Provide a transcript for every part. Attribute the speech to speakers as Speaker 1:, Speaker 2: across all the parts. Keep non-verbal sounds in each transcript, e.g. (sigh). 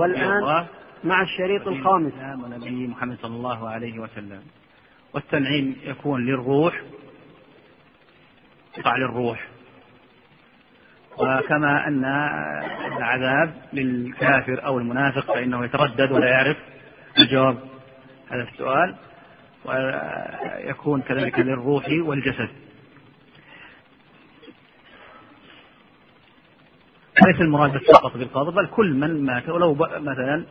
Speaker 1: والآن مع الشريط الخامس ونبي
Speaker 2: محمد صلى الله عليه وسلم والتنعيم يكون للروح يقع للروح وكما أن العذاب للكافر أو المنافق فإنه يتردد ولا يعرف الجواب هذا السؤال ويكون كذلك للروح والجسد وليس المراد فقط بالقاضي بل كل من مات ولو مثلا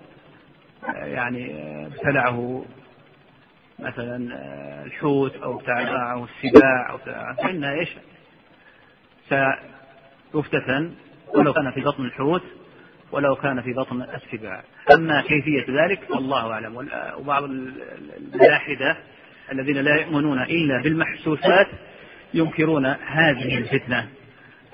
Speaker 2: يعني ابتلعه مثلا الحوت او ابتلعه السباع او فان ايش سيفتتن ولو كان في بطن الحوت ولو كان في بطن السباع اما كيفيه ذلك فالله اعلم وبعض الملاحده الذين لا يؤمنون الا بالمحسوسات ينكرون هذه الفتنه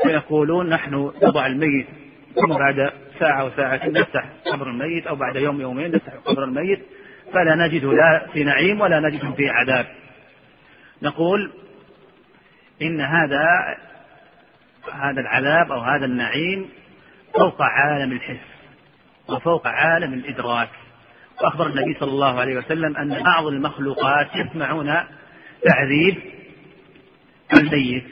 Speaker 2: ويقولون نحن نضع الميت ثم بعد ساعة وساعتين نفتح قبر الميت أو بعد يوم يومين نفتح قبر الميت فلا نجد لا في نعيم ولا نجد في عذاب نقول إن هذا هذا العذاب أو هذا النعيم فوق عالم الحس وفوق عالم الإدراك وأخبر النبي صلى الله عليه وسلم أن بعض المخلوقات يسمعون تعذيب الميت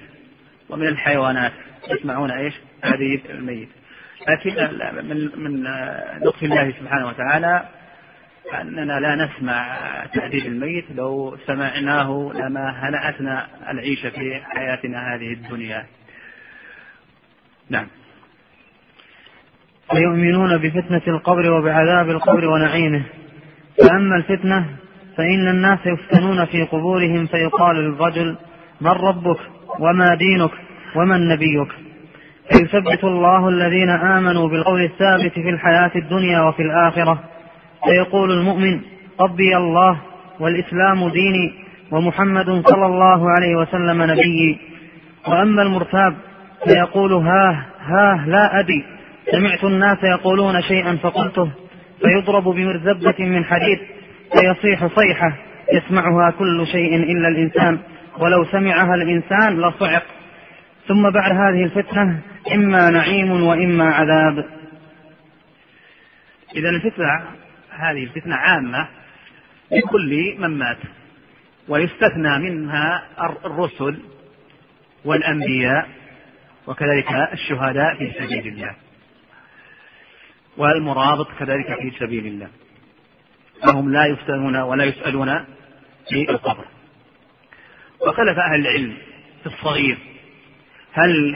Speaker 2: ومن الحيوانات يسمعون ايش؟ حديث الميت. لكن من من لطف الله سبحانه وتعالى أننا لا نسمع تهديد الميت لو سمعناه لما هنأتنا العيش في حياتنا هذه الدنيا نعم
Speaker 1: ويؤمنون بفتنة القبر وبعذاب القبر ونعيمه فأما الفتنة فإن الناس يفتنون في قبورهم فيقال للرجل من ربك وما دينك ومن نبيك فيثبت الله الذين آمنوا بالقول الثابت في الحياة الدنيا وفي الآخرة فيقول المؤمن ربي الله والإسلام ديني ومحمد صلى الله عليه وسلم نبيي وأما المرتاب فيقول هاه هاه لا أبي سمعت الناس يقولون شيئا فقلته فيضرب بمرزبة من حديد فيصيح صيحة يسمعها كل شيء إلا الإنسان ولو سمعها الإنسان لصعق ثم بعد هذه الفتنة إما نعيم وإما عذاب
Speaker 2: إذا الفتنة هذه الفتنة عامة لكل من مات ويستثنى منها الرسل والأنبياء وكذلك الشهداء في سبيل الله والمرابط كذلك في سبيل الله فهم لا يفتنون ولا يسألون في القبر وخلف أهل العلم في الصغير هل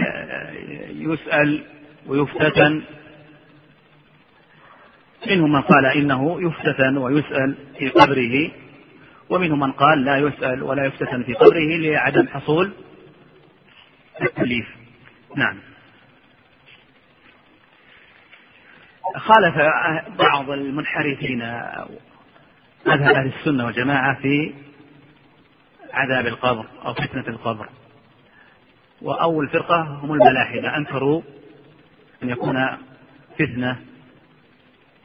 Speaker 2: يسأل ويفتتن منهم من قال إنه يفتتن ويسأل في قبره ومنهم من قال لا يسأل ولا يفتتن في قبره لعدم حصول التكليف نعم خالف بعض المنحرفين مذهب أهل السنة والجماعة في عذاب القبر أو فتنة القبر وأول فرقة هم الملاحدة أنكروا أن يكون فتنة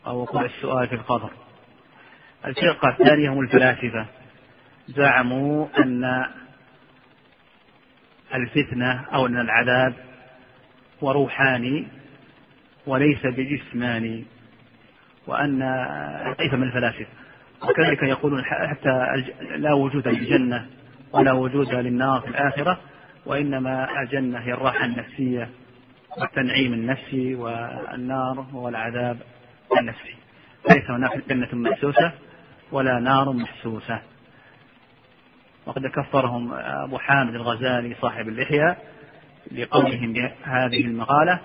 Speaker 2: أو وقوع السؤال في القبر الفرقة الثانية هم الفلاسفة زعموا أن الفتنة أو أن العذاب هو روحاني وليس بجسماني وأن ليس من الفلاسفة وكذلك يقولون حتى لا وجود للجنة ولا وجود للنار في الآخرة وإنما الجنة هي الراحة النفسية والتنعيم النفسي والنار هو العذاب النفسي ليس هناك جنة محسوسة ولا نار محسوسة وقد كفرهم أبو حامد الغزالي صاحب اللحية لقولهم بهذه المقالة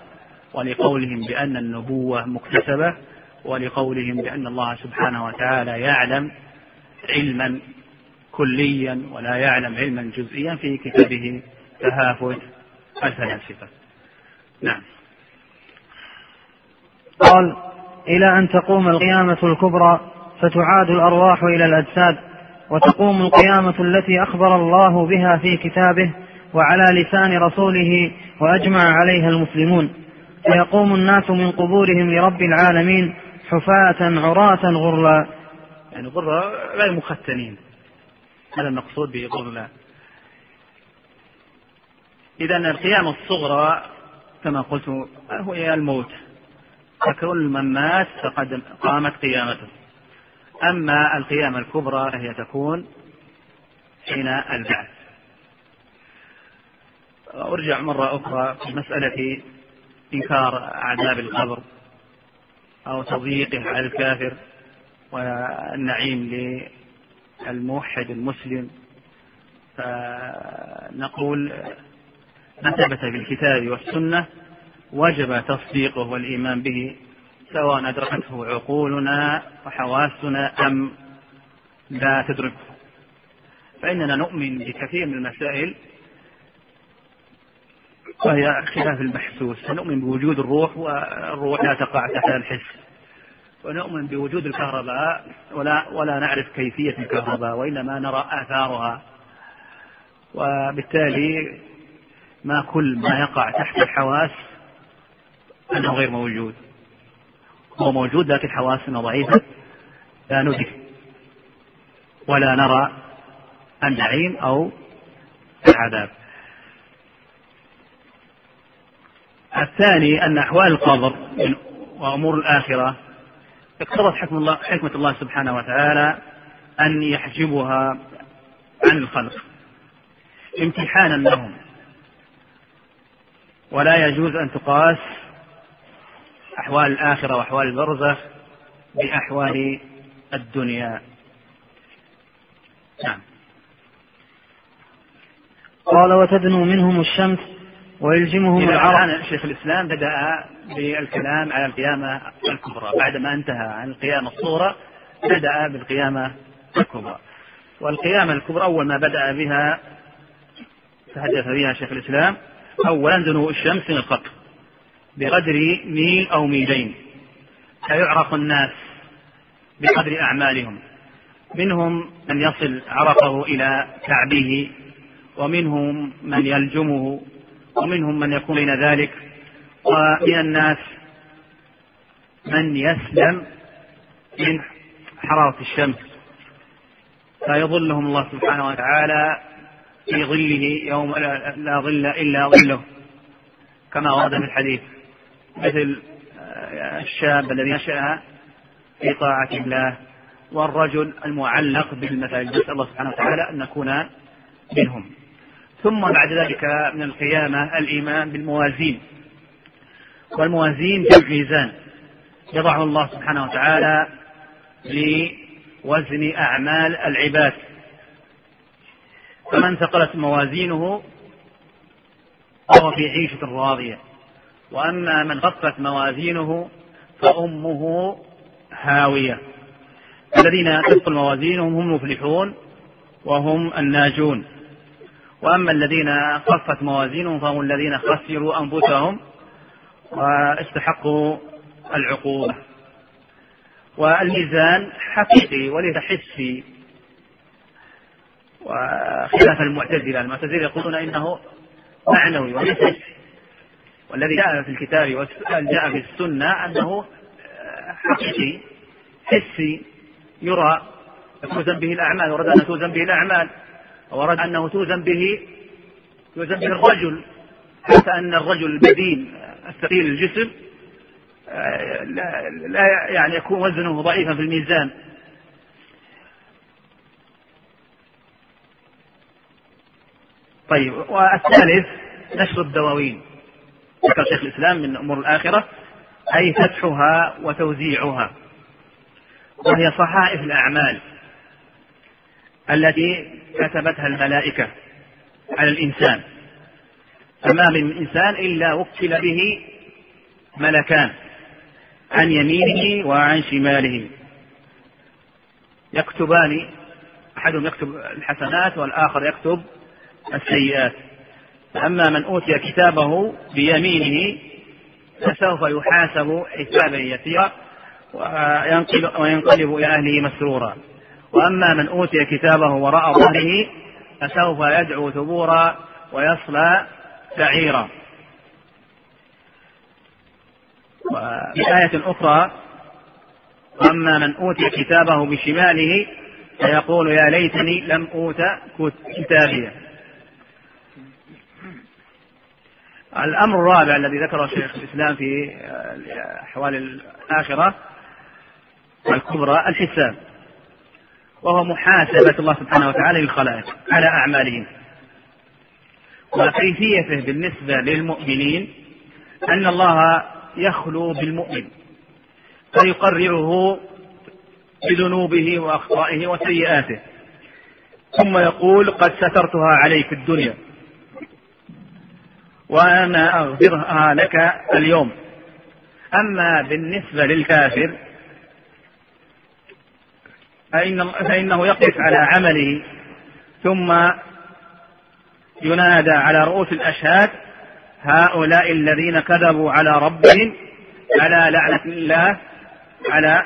Speaker 2: ولقولهم بأن النبوة مكتسبة ولقولهم بأن الله سبحانه وتعالى يعلم علما كليا ولا يعلم علما جزئيا في كتابه تهافت الفلاسفة نعم
Speaker 1: قال إلى أن تقوم القيامة الكبرى فتعاد الأرواح إلى الأجساد وتقوم القيامة التي أخبر الله بها في كتابه وعلى لسان رسوله وأجمع عليها المسلمون فيقوم الناس من قبورهم لرب العالمين حفاة عراة غرلا
Speaker 2: يعني غرلا غير مختنين هذا المقصود بغرلا إذا القيامة الصغرى كما قلت هو الموت فكل من مات فقد قامت قيامته أما القيامة الكبرى فهي تكون حين البعث أرجع مرة أخرى في مسألة إنكار عذاب القبر أو تضييقه على الكافر والنعيم للموحد المسلم فنقول ما ثبت في الكتاب والسنة وجب تصديقه والإيمان به سواء أدركته عقولنا وحواسنا أم لا تدركه فإننا نؤمن بكثير من المسائل وهي خلاف المحسوس فنؤمن بوجود الروح والروح لا تقع تحت الحس ونؤمن بوجود الكهرباء ولا ولا نعرف كيفية الكهرباء وإنما نرى آثارها وبالتالي ما كل ما يقع تحت الحواس أنه غير موجود هو موجود لكن حواسنا ضعيفة لا ندرك ولا نرى النعيم أو العذاب الثاني أن أحوال القبر وأمور الآخرة اقتضت حكم الله حكمة الله سبحانه وتعالى أن يحجبها عن الخلق امتحانا لهم ولا يجوز أن تقاس أحوال الآخرة وأحوال البرزخ بأحوال الدنيا نعم
Speaker 1: قال وتدنو منهم الشمس ويلزمهم
Speaker 2: العرب الآن شيخ الإسلام بدأ بالكلام على القيامة الكبرى بعدما انتهى عن القيامة الصغرى بدأ بالقيامة الكبرى والقيامة الكبرى أول ما بدأ بها تحدث بها شيخ الإسلام أولا دنو الشمس من القطر بقدر ميل أو ميلين فيعرف الناس بقدر أعمالهم منهم من يصل عرقه إلى كعبه ومنهم من يلجمه ومنهم من يكون بين ذلك ومن الناس من يسلم من حرارة الشمس فيظلهم الله سبحانه وتعالى في ظله يوم لا ظل إلا ظله كما ورد في الحديث مثل آه، الشاب الذي نشأ في طاعة الله والرجل المعلق بالمساجد نسأل الله سبحانه وتعالى أن نكون منهم ثم بعد ذلك من القيامة الإيمان بالموازين والموازين بالميزان يضعه الله سبحانه وتعالى لوزن أعمال العباد فمن ثقلت موازينه فهو في عيشة راضية وأما من خفت موازينه فأمه هاوية الذين تثقل موازينهم هم المفلحون وهم الناجون وأما الذين خفت موازينهم فهم الذين خسروا أنفسهم واستحقوا العقوبة والميزان حقيقي وليس حسي وخلاف المعتزلة المعتزلة يقولون إنه معنوي وليس والذي جاء في الكتاب والسؤال جاء في السنة أنه آه، حقيقي حسي يرى توزن به الأعمال ورد أن توزن به الأعمال ورد أنه توزن به توزن به الرجل حتى أن الرجل البدين الثقيل الجسم آه، لا يعني يكون وزنه ضعيفا في الميزان طيب والثالث نشر الدواوين ذكر شيخ الإسلام من أمور الآخرة أي فتحها وتوزيعها وهي صحائف الأعمال التي كتبتها الملائكة على الإنسان فما من إنسان إلا وكل به ملكان عن يمينه وعن شماله يكتبان أحدهم يكتب الحسنات والآخر يكتب السيئات أما من أوتي كتابه بيمينه فسوف يحاسب حسابا يسيرا وينقلب إلى أهله مسرورا وأما من أوتي كتابه وراء ظهره فسوف يدعو ثبورا ويصلى سعيرا وفي آية أخرى وأما من أوتي كتابه بشماله فيقول يا ليتني لم أوت كتابيه الأمر الرابع الذي ذكره شيخ الإسلام في آه، أحوال الآخرة الكبرى الحساب وهو محاسبة الله سبحانه وتعالى للخلائق على أعمالهم وكيفيته بالنسبة للمؤمنين أن الله يخلو بالمؤمن فيقرره بذنوبه وأخطائه وسيئاته ثم يقول قد سترتها عليك الدنيا وأنا أغفرها لك اليوم أما بالنسبة للكافر فإن فإنه يقف على عمله ثم ينادى على رؤوس الأشهاد هؤلاء الذين كذبوا على ربهم على لعنة الله على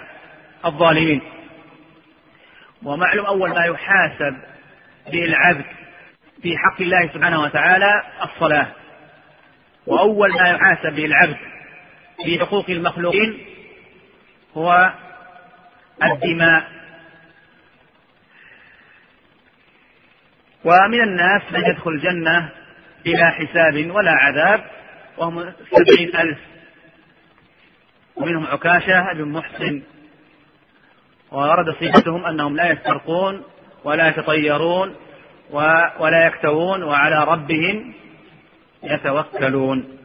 Speaker 2: الظالمين ومعلوم أول ما يحاسب به العبد في حق الله سبحانه وتعالى الصلاة وأول ما يحاسب به العبد في حقوق المخلوقين هو الدماء ومن الناس من يدخل الجنة بلا حساب ولا عذاب وهم سبعين ألف ومنهم عكاشة بن محسن ورد صفتهم أنهم لا يسترقون ولا يتطيرون ولا يكتوون وعلى ربهم يتوكلون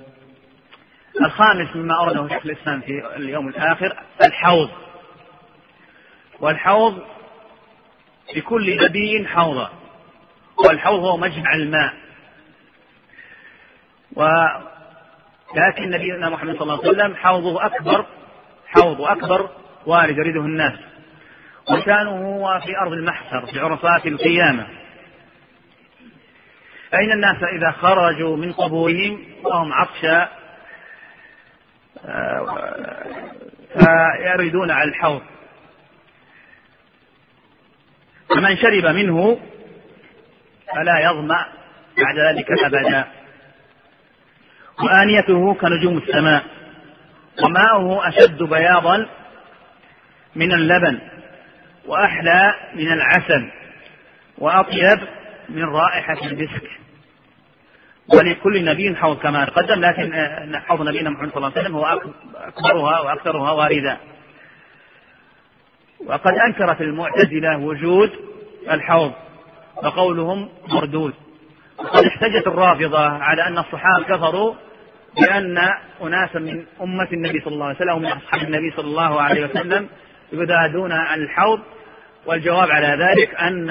Speaker 2: الخامس مما أورده شيخ الإسلام في اليوم الآخر الحوض والحوض لكل نبي حوضة والحوض هو مجمع الماء ولكن نبينا محمد صلى الله عليه وسلم حوضه أكبر حوض أكبر وارد يريده الناس وشانه هو في أرض المحشر في عرفات القيامة أين الناس إذا خرجوا من قبورهم وهم عطشى آه، فيردون على الحوض فمن شرب منه فلا يظمأ بعد ذلك أبدا وآنيته كنجوم السماء وماؤه أشد بياضا من اللبن وأحلى من العسل وأطيب من رائحة المسك ولكل نبي حوض كما تقدم لكن آه، حوض نبينا محمد صلى الله عليه وسلم هو أكبرها وأكثرها واردا وقد أنكرت المعتزلة وجود الحوض وقولهم مردود وقد احتجت الرافضة على أن الصحابة كفروا بأن أناسا من أمة النبي صلى الله عليه وسلم ومن أصحاب النبي صلى الله عليه وسلم يذادون عن الحوض والجواب على ذلك أن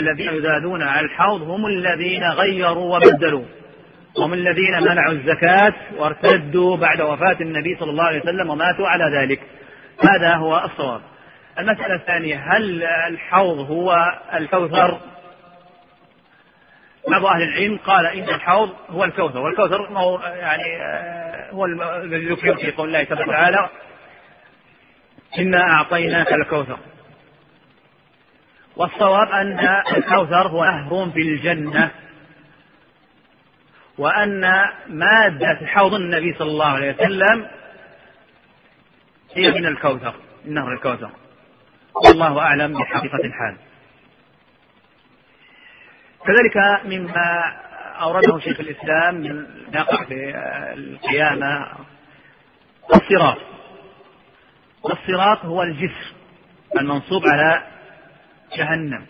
Speaker 2: الذين يزادون على الحوض هم الذين غيروا وبدلوا هم الذين منعوا الزكاة وارتدوا بعد وفاة النبي صلى الله عليه وسلم وماتوا على ذلك هذا هو الصواب المسألة الثانية هل الحوض هو الكوثر بعض أهل العلم قال إن الحوض هو الكوثر والكوثر يعني آه، هو الذي ذكر في قول الله تبارك وتعالى إنا أعطيناك الكوثر والصواب أن الكوثر هو نهر في الجنة وأن مادة حوض النبي صلى الله عليه وسلم هي من الكوثر من نهر الكوثر والله أعلم بحقيقة الحال كذلك مما أورده شيخ الإسلام من نقع في القيامة الصراط الصراط هو الجسر المنصوب على جهنم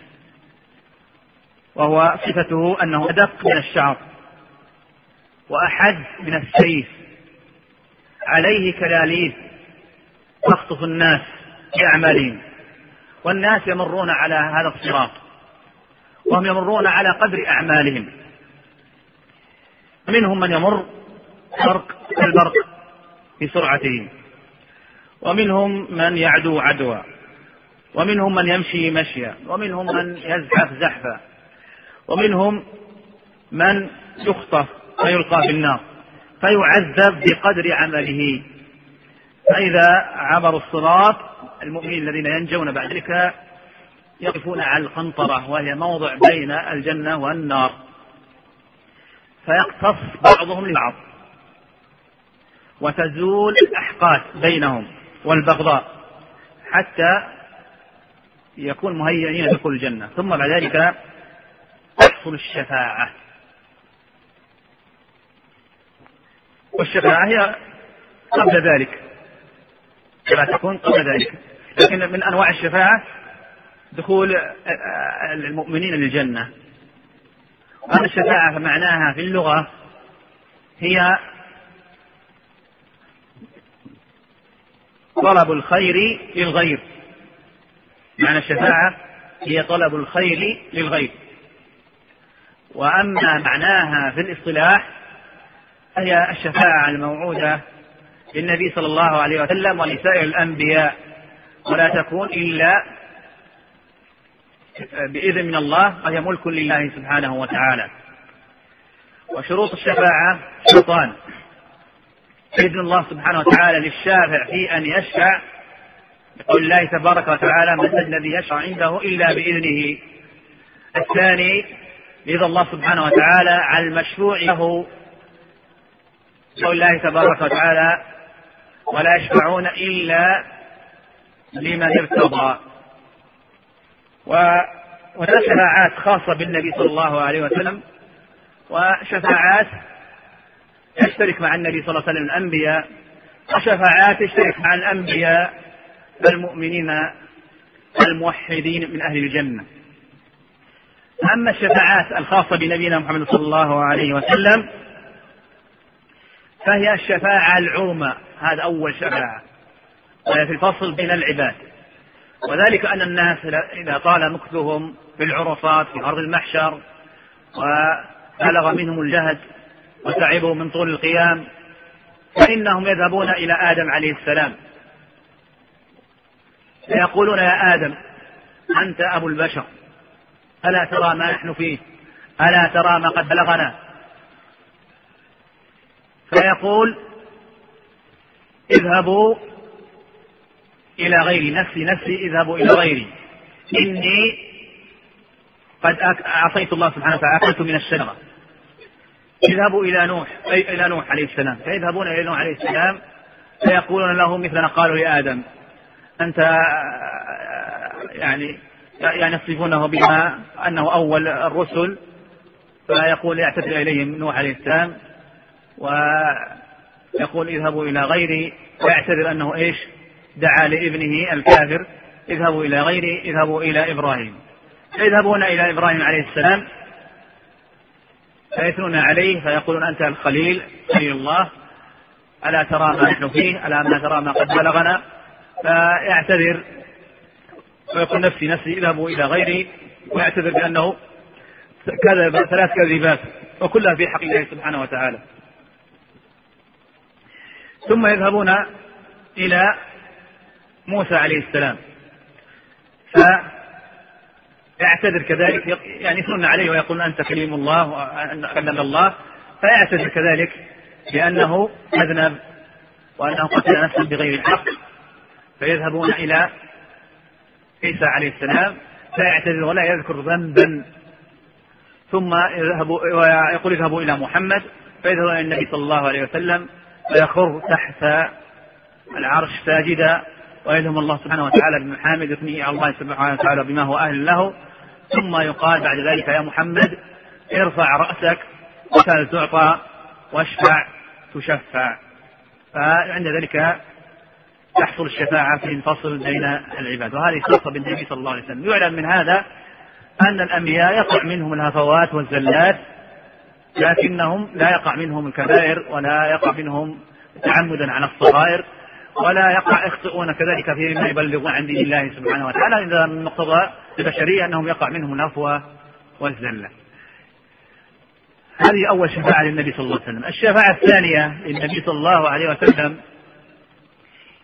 Speaker 2: وهو صفته أنه أدق من الشعر وأحد من السيف عليه كلاليب تخطف الناس بأعمالهم والناس يمرون على هذا الصراط وهم يمرون على قدر أعمالهم منهم من يمر برق البرق بسرعته ومنهم من يعدو عدوى ومنهم من يمشي مشيا ومنهم من يزحف زحفا ومنهم من يخطف فيلقى في النار فيعذب بقدر عمله فإذا عبروا الصراط المؤمنين الذين ينجون بعد ذلك يقفون على القنطرة وهي موضع بين الجنة والنار فيقتص بعضهم لبعض وتزول الأحقاد بينهم والبغضاء حتى يكون مهيئين لدخول الجنه ثم بعد ذلك تحصل الشفاعه والشفاعه هي قبل ذلك كما تكون قبل ذلك لكن من انواع الشفاعه دخول المؤمنين للجنه وهذه الشفاعه معناها في اللغه هي طلب الخير للغير معنى الشفاعة هي طلب الخير للغير وأما معناها في الاصطلاح فهي الشفاعة الموعودة للنبي صلى الله عليه وسلم ولسائر الأنبياء ولا تكون إلا بإذن من الله وهي ملك لله سبحانه وتعالى وشروط الشفاعة شرطان إذن الله سبحانه وتعالى للشافع في أن يشفع قول الله تبارك وتعالى من الذي يشرع عنده إلا بإذنه الثاني رضا الله سبحانه وتعالى على المشروع له قول الله تبارك وتعالى ولا يشفعون إلا لمن ارتضى وهناك شفاعات خاصة بالنبي صلى الله عليه وسلم وشفاعات يشترك مع النبي صلى الله عليه وسلم الأنبياء وشفاعات يشترك مع الأنبياء بالمؤمنين الموحدين من أهل الجنة أما الشفاعات الخاصة بنبينا محمد صلى الله عليه وسلم فهي الشفاعة العظمى هذا أول شفاعة وهي في الفصل بين العباد وذلك أن الناس إذا طال مكثهم في العرصات في أرض المحشر وبلغ منهم الجهد وتعبوا من طول القيام فإنهم يذهبون إلى آدم عليه السلام فيقولون يا آدم أنت أبو البشر ألا ترى ما نحن فيه ألا ترى ما قد بلغنا فيقول اذهبوا إلى غيري نفسي نفسي اذهبوا إلى غيري إني قد عصيت الله سبحانه وتعالى أكلت من الشجرة اذهبوا إلى نوح أي إلى نوح عليه السلام فيذهبون إلى نوح عليه السلام فيقولون له ما قالوا لآدم أنت آه، يعني يعني يصفونه بما أنه أول الرسل فيقول يعتذر إليهم نوح عليه السلام ويقول اذهبوا إلى غيري ويعتذر أنه إيش دعا لابنه الكافر اذهبوا إلى غيري اذهبوا إلى إبراهيم فيذهبون إلى إبراهيم عليه السلام فيثنون عليه فيقولون أنت الخليل خليل الله ألا ترى ما نحن فيه ألا ما ترى ما قد بلغنا فيعتذر ويقول نفسي نفسي اذهبوا الى غيري ويعتذر بانه كذب ثلاث كذبات وكلها في حق الله سبحانه وتعالى ثم يذهبون الى موسى عليه السلام فيعتذر كذلك يعني يثنون عليه ويقول انت كليم الله كلم الله فيعتذر كذلك بانه اذنب وانه قتل نفسا بغير الحق فيذهبون إلى عيسى عليه السلام فيعتذر ولا يذكر ذنبا ثم يذهب ويقول اذهبوا إلى محمد فيذهب إلى النبي صلى الله عليه وسلم فيخر تحت العرش ساجدا ويلهم الله سبحانه وتعالى بمحامد يثنيه على الله سبحانه وتعالى بما هو أهل له ثم يقال بعد ذلك يا محمد ارفع رأسك وسأل تعطى واشفع تشفع فعند ذلك تحصل الشفاعة في الفصل بين العباد وهذه خاصة بالنبي صلى الله عليه وسلم يعلم من هذا أن الأنبياء يقع منهم الهفوات والزلات لكنهم لا يقع منهم الكبائر ولا يقع منهم تعمدا على الصغائر ولا يقع يخطئون كذلك فيما يبلغون عن دين الله سبحانه وتعالى إذا من مقتضى البشرية أنهم يقع منهم الهفوة والزلة هذه أول شفاعة للنبي صلى الله عليه وسلم الشفاعة الثانية للنبي صلى الله عليه وسلم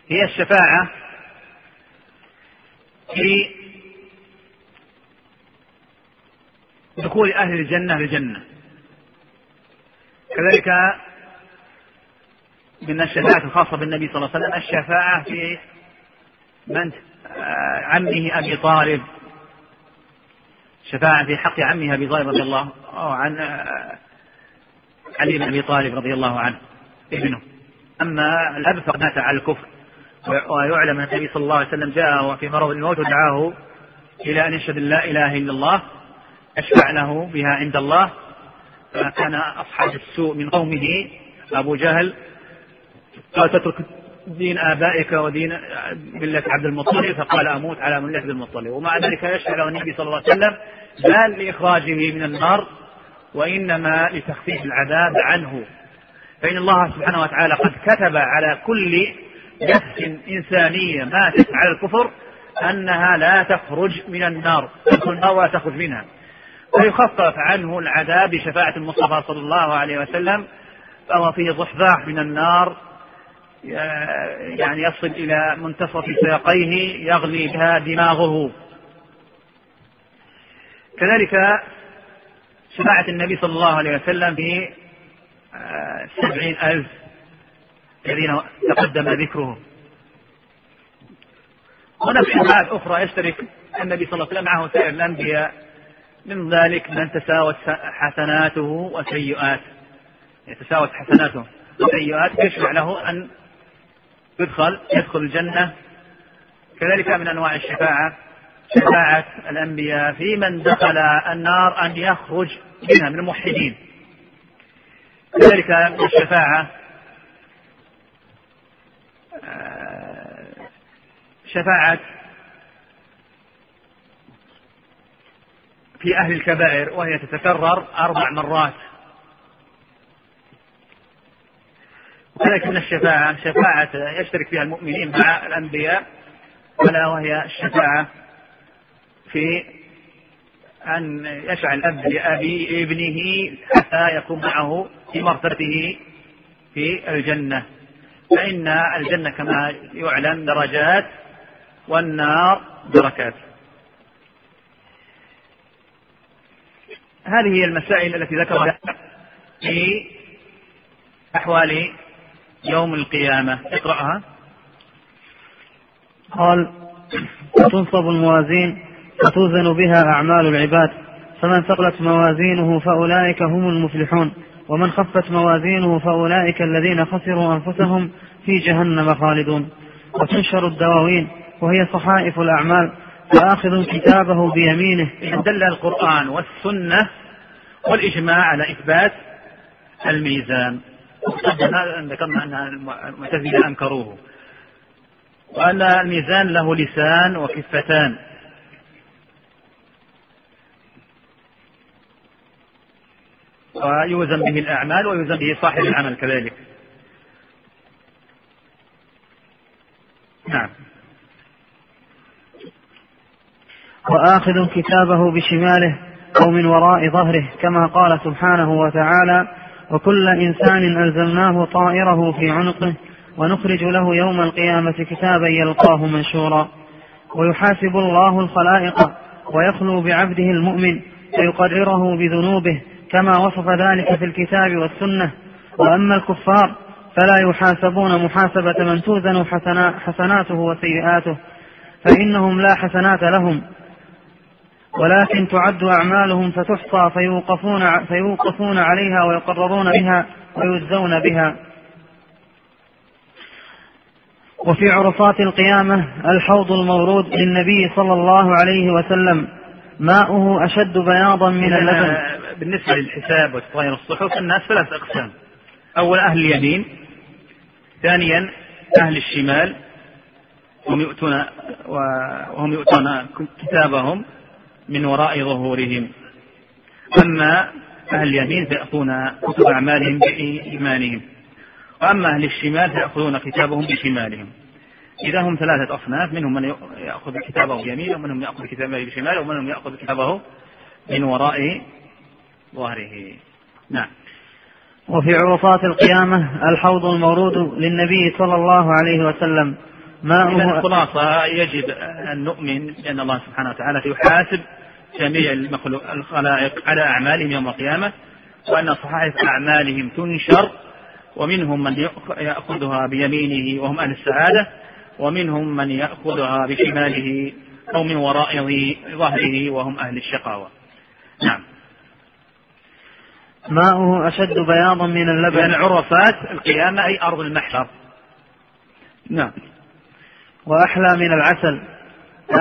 Speaker 2: هي الشفاعة في دخول أهل الجنة للجنة كذلك من الشفاعة الخاصة بالنبي صلى الله عليه وسلم الشفاعة في من آه، عمه أبي طالب شفاعة في حق عمه أبي طالب رضي الله عن آه، علي بن أبي طالب رضي الله عنه ابنه أما الأب فقد مات على الكفر ويعلم أن النبي صلى الله عليه وسلم جاء في مرض الموت ودعاه إلى أن يشهد لا إله إلا الله أشفع له بها عند الله فكان أصحاب السوء من قومه أبو جهل قال تترك دين آبائك ودين ملة عبد المطلب فقال أموت على ملة عبد المطلب ومع ذلك يشفع له النبي صلى الله عليه وسلم لا لإخراجه من النار وإنما لتخفيف العذاب عنه فإن الله سبحانه وتعالى قد كتب على كل نفس إنسانية ماتت على الكفر أنها لا تخرج من النار تدخل النار ولا تخرج منها ويخفف عنه العذاب بشفاعة المصطفى صلى الله عليه وسلم فهو فيه ضحضاح من النار يعني يصل إلى منتصف ساقيه يغلي بها دماغه كذلك شفاعة النبي صلى الله عليه وسلم في آه، سبعين ألف الذين تقدم ذكرهم هناك حالات أخرى يشترك النبي صلى الله عليه وسلم معه سائر الأنبياء من ذلك من تساوت حسناته وسيئاته يتساوت حسناته وسيئاته يشرع له أن يدخل يدخل الجنة كذلك من أنواع الشفاعة شفاعة الأنبياء في من دخل النار أن يخرج منها من الموحدين كذلك الشفاعة آه، شفاعة في أهل الكبائر وهي تتكرر أربع مرات ولكن الشفاعة شفاعة يشترك فيها المؤمنين مع الأنبياء ألا وهي الشفاعة في أن يشفع الأب لأبي ابنه حتى يكون معه في مرتبته في الجنة فإن الجنة كما يعلن درجات والنار دركات هذه هي المسائل التي ذكرها في أحوال يوم القيامة اقرأها
Speaker 1: قال وتنصب الموازين وتوزن بها أعمال العباد فمن ثقلت موازينه فأولئك هم المفلحون ومن خفت موازينه فأولئك الذين خسروا أنفسهم في جهنم خالدون وتنشر الدواوين وهي صحائف الأعمال وآخذ كتابه بيمينه دل القرآن والسنة والإجماع على إثبات الميزان
Speaker 2: ذكرنا أن المعتزلة أنكروه وأن الميزان له لسان وكفتان ويوزن به الأعمال ويوزن به صاحب العمل كذلك نعم
Speaker 1: وآخذ كتابه بشماله أو من وراء ظهره كما قال سبحانه وتعالى وكل إنسان ألزمناه طائره في عنقه ونخرج له يوم القيامة كتابا يلقاه منشورا ويحاسب الله الخلائق ويخلو بعبده المؤمن فيقرره بذنوبه كما وصف ذلك في الكتاب والسنة وأما الكفار فلا يحاسبون محاسبة من توزن حسناته وسيئاته فإنهم لا حسنات لهم ولكن تعد أعمالهم فتحصى فيوقفون, فيوقفون عليها ويقررون بها ويجزون بها وفي عرفات القيامة الحوض المورود للنبي صلى الله عليه وسلم ماؤه أشد بياضا من اللبن
Speaker 2: بالنسبة للحساب وتطهير الصحف الناس ثلاث أقسام أول أهل اليمين ثانيا أهل الشمال هم يؤتون وهم يؤتون كتابهم من وراء ظهورهم أما أهل اليمين فيأخذون كتب أعمالهم بإيمانهم وأما أهل الشمال فيأخذون كتابهم بشمالهم إذا هم ثلاثة أصناف منهم من يأخذ كتابه بيمينه ومنهم يأخذ كتابه بشماله ومنهم يأخذ كتابه من وراء ظهره نعم
Speaker 1: وفي عرفات القيامة الحوض المورود للنبي صلى الله عليه وسلم
Speaker 2: هو الخلاصة يجب أن نؤمن بأن الله سبحانه وتعالى يحاسب جميع الخلائق على أعمالهم يوم القيامة وأن صحائف أعمالهم تنشر ومنهم من يأخذها بيمينه وهم أهل السعادة ومنهم من يأخذها بشماله أو من وراء ظهره وهم أهل الشقاوة نعم
Speaker 1: ماؤه أشد بياضا من اللبن
Speaker 2: يعني عرفات القيامة أي أرض المحشر
Speaker 1: نعم وأحلى من العسل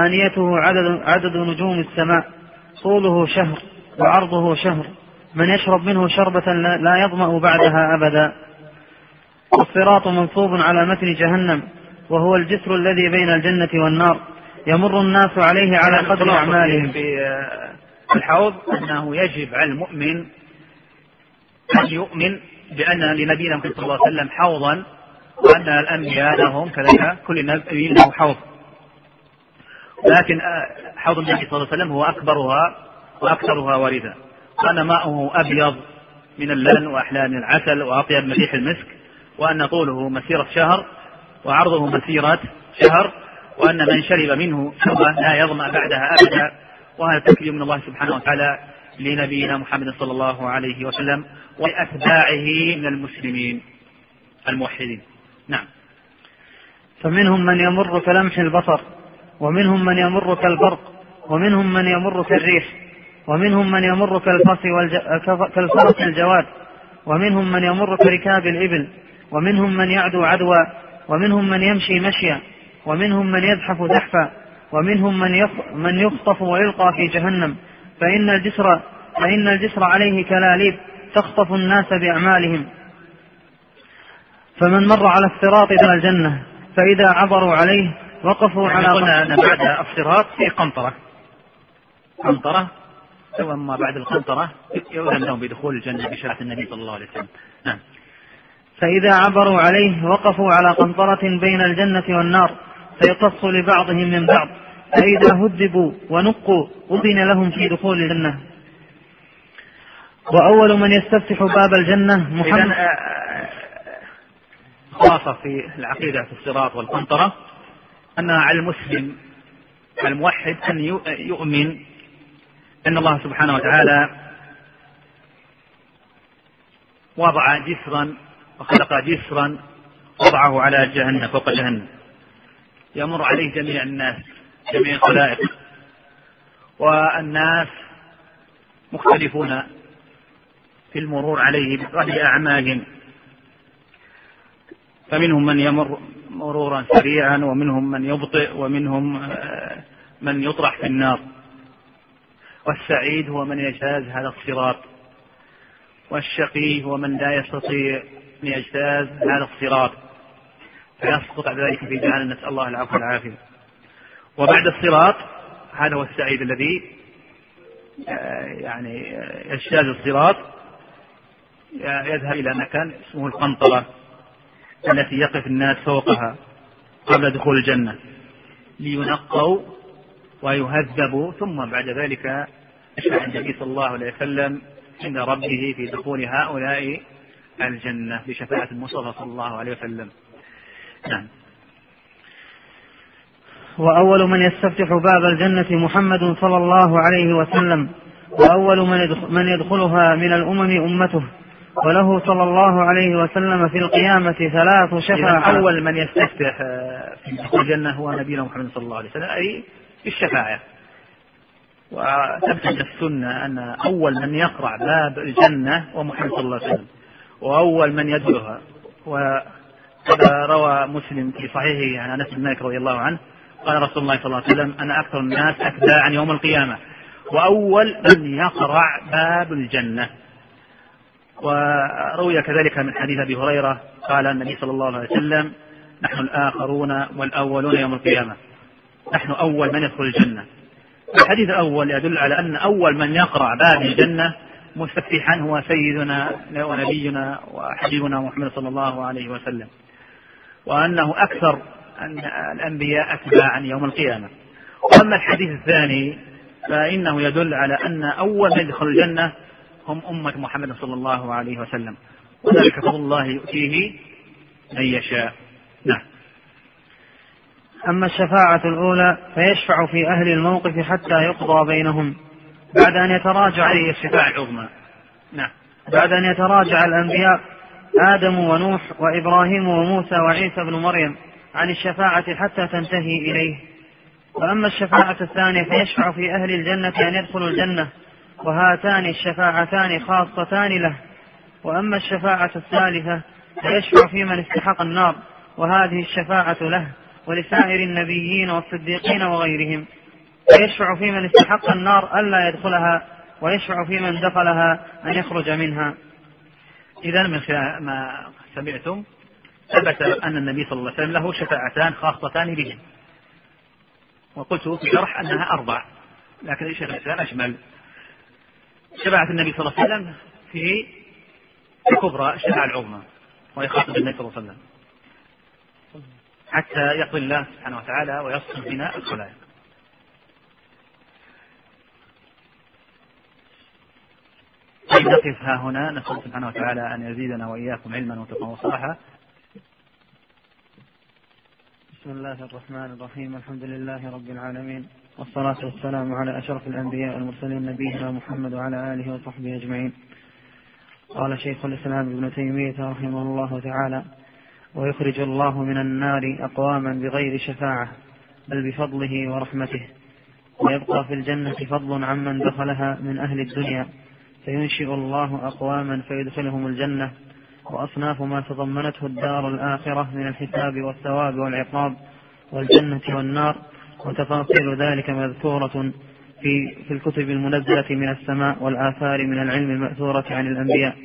Speaker 1: آنيته عدد, عدد نجوم السماء طوله شهر وعرضه شهر من يشرب منه شربة لا يظمأ بعدها أبدا والصراط منصوب على متن جهنم وهو الجسر الذي بين الجنة والنار يمر الناس عليه على قدر أعمالهم في الحوض أنه يجب على المؤمن
Speaker 2: أن يؤمن بأن لنبينا محمد صلى الله عليه وسلم حوضا وأن الأنبياء لهم كذلك كل نبي له حوض لكن آه، حوض النبي صلى الله عليه وسلم هو أكبرها وأكثرها وردا وأن ماءه أبيض من اللبن وأحلى من العسل وأطيب من ريح المسك وأن طوله مسيرة شهر وعرضه مسيرة شهر وأن من شرب منه شربة لا يظمأ بعدها أبدا وهذا تكريم من الله سبحانه وتعالى لنبينا محمد صلى الله عليه وسلم وأتباعه من المسلمين الموحدين نعم
Speaker 1: فمنهم من يمر كلمح البصر ومنهم من يمر كالبرق ومنهم من يمر كالريح ومنهم من يمر كالفرس الجواد ومنهم من يمر كركاب الإبل ومنهم من يعدو عدوى ومنهم من يمشي مشيا ومنهم من يزحف زحفا ومنهم من من يخطف ويلقى في جهنم فإن الجسر فإن الجسر عليه كلاليب تخطف الناس بأعمالهم فمن مر على الصراط دخل الجنة فإذا عبروا عليه وقفوا يعني
Speaker 2: على قلنا
Speaker 1: أن
Speaker 2: بعد الصراط في قنطرة قنطرة ثم بعد القنطرة يؤذن لهم بدخول الجنة بشرعة النبي صلى الله عليه وسلم نعم
Speaker 1: فإذا عبروا عليه وقفوا على قنطرة بين الجنة والنار فيقص لبعضهم من بعض فإذا هذبوا ونقوا أذن لهم في دخول الجنة وأول من يستفتح باب الجنة محمد آه، آه،
Speaker 2: خلاصة في العقيدة في الصراط والقنطرة أن على المسلم الموحد أن يؤمن أن الله سبحانه وتعالى وضع جسرا وخلق جسرا وضعه على جهنم فوق جهنم يمر عليه جميع الناس جميع الخلائق والناس مختلفون في المرور عليه أعمالهم فمنهم من يمر مرورا سريعا ومنهم من يبطئ ومنهم آه، من يطرح في النار والسعيد هو من يجتاز هذا الصراط والشقي هو من لا يستطيع أن يجتاز هذا الصراط فيسقط بعد ذلك في جهنم نسأل الله العفو والعافية وبعد الصراط هذا هو السعيد الذي آه، يعني آه، يجتاز الصراط يذهب إلى مكان اسمه القنطرة التي يقف الناس فوقها قبل دخول الجنة لينقوا ويهذبوا ثم بعد ذلك يشفع النبي صلى الله عليه وسلم عند ربه في دخول هؤلاء الجنة بشفاعة المصطفى صلى الله عليه وسلم نعم
Speaker 1: وأول من يستفتح باب الجنة محمد صلى الله عليه وسلم وأول من يدخلها من الأمم أمته وله صلى الله عليه وسلم في القيامة ثلاث شفاعة
Speaker 2: أول من يستفتح آه، في الجنة هو نبينا محمد صلى الله عليه وسلم أي الشفاعة وتبحث السنة أن أول من يقرع باب الجنة هو محمد صلى الله عليه وسلم وأول من يدعوها وقد روى مسلم في صحيحه عن أنس بن مالك رضي الله عنه قال رسول الله صلى الله عليه وسلم أنا أكثر الناس أتباعا يوم القيامة وأول من يقرع باب الجنة وروي كذلك من حديث أبي هريرة قال النبي صلى الله عليه وسلم نحن الآخرون والأولون يوم القيامة نحن أول من يدخل الجنة الحديث الأول يدل على أن أول من يقرع باب الجنة مستفتحا هو سيدنا ونبينا وحبيبنا محمد صلى الله عليه وسلم وأنه أكثر أن الأنبياء أتباعا يوم القيامة وأما الحديث الثاني فإنه يدل على أن أول من يدخل الجنة هم أمة محمد صلى الله عليه وسلم وذلك فضل الله يؤتيه من يشاء نعم
Speaker 1: أما الشفاعة الأولى فيشفع في أهل الموقف حتى يقضى بينهم بعد أن يتراجع هذه الشفاعة العظمى نعم بعد أن يتراجع الأنبياء آدم ونوح وإبراهيم وموسى وعيسى بن مريم عن الشفاعة حتى تنتهي إليه وأما الشفاعة الثانية فيشفع في أهل الجنة أن يدخلوا الجنة وهاتان الشفاعتان خاصتان له وأما الشفاعة الثالثة فيشفع في من استحق النار وهذه الشفاعة له ولسائر النبيين والصديقين وغيرهم فيشفع في من استحق النار ألا يدخلها ويشفع في من دخلها أن يخرج منها
Speaker 2: إذا من خلال ما سمعتم ثبت أن النبي صلى الله عليه وسلم له شفاعتان خاصتان به وقلت في الشرح أنها أربع لكن الشيخ الإسلام أشمل شفاعة النبي صلى الله عليه وسلم في الكبرى الشفاعة العظمى وهي خاصة النبي صلى الله عليه وسلم حتى يقضي الله سبحانه وتعالى ويصل بنا الخلائق طيب، نقف ها هنا نسأل سبحانه وتعالى أن يزيدنا وإياكم علما وتقوى وصلاحا بسم
Speaker 1: الله الرحمن الرحيم الحمد لله رب العالمين والصلاة والسلام على أشرف الأنبياء والمرسلين نبينا محمد وعلى آله وصحبه أجمعين قال شيخ الإسلام ابن تيمية رحمه الله تعالى ويخرج الله من النار أقواما بغير شفاعة بل بفضله ورحمته ويبقى في الجنة فضل عمن دخلها من أهل الدنيا فينشئ الله أقواما فيدخلهم الجنة وأصناف ما تضمنته الدار الآخرة من الحساب والثواب والعقاب والجنة والنار وتفاصيل ذلك مذكورة في في الكتب المنزلة من السماء والآثار من العلم المأثورة عن الأنبياء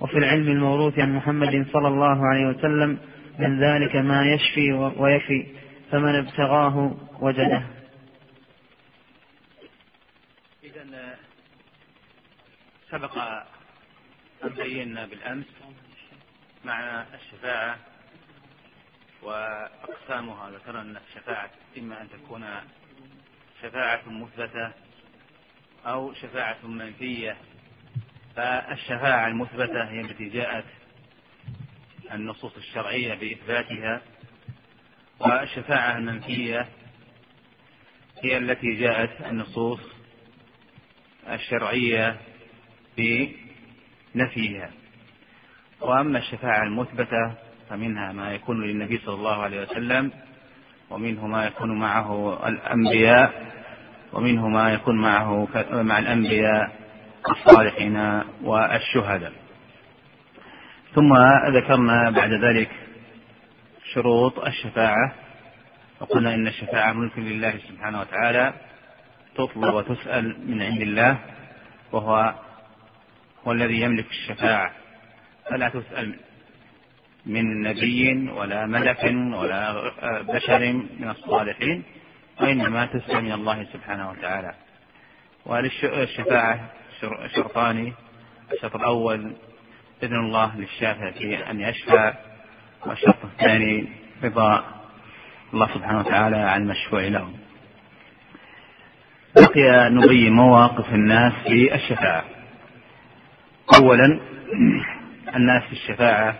Speaker 1: وفي العلم الموروث عن محمد صلى الله عليه وسلم من ذلك ما يشفي ويفي فمن ابتغاه وجده
Speaker 2: إذا آه، سبق أن بينا بالأمس معنى الشفاعة وأقسامها ذكرنا أن الشفاعة إما أن تكون شفاعة مثبتة أو شفاعة منفية فالشفاعة المثبتة هي التي جاءت النصوص الشرعية بإثباتها والشفاعة المنفية هي التي جاءت النصوص الشرعية بنفيها وأما الشفاعة المثبتة فمنها ما يكون للنبي صلى الله عليه وسلم ومنه ما يكون معه الأنبياء ومنه ما يكون معه مع الأنبياء الصالحين والشهداء ثم ذكرنا بعد ذلك شروط الشفاعة وقلنا إن الشفاعة ملك لله سبحانه وتعالى تطلب وتسأل من عند الله وهو هو الذي يملك الشفاعة فلا تسأل من نبي ولا ملك ولا آه، بشر من الصالحين وإنما تسلم من الله سبحانه وتعالى وللشفاعة شرطان الشرط الأول إذن الله للشافع في أن يشفع والشرط الثاني رضا الله سبحانه وتعالى عن المشفوع له بقي نبين مواقف الناس في الشفاعة أولا الناس في الشفاعة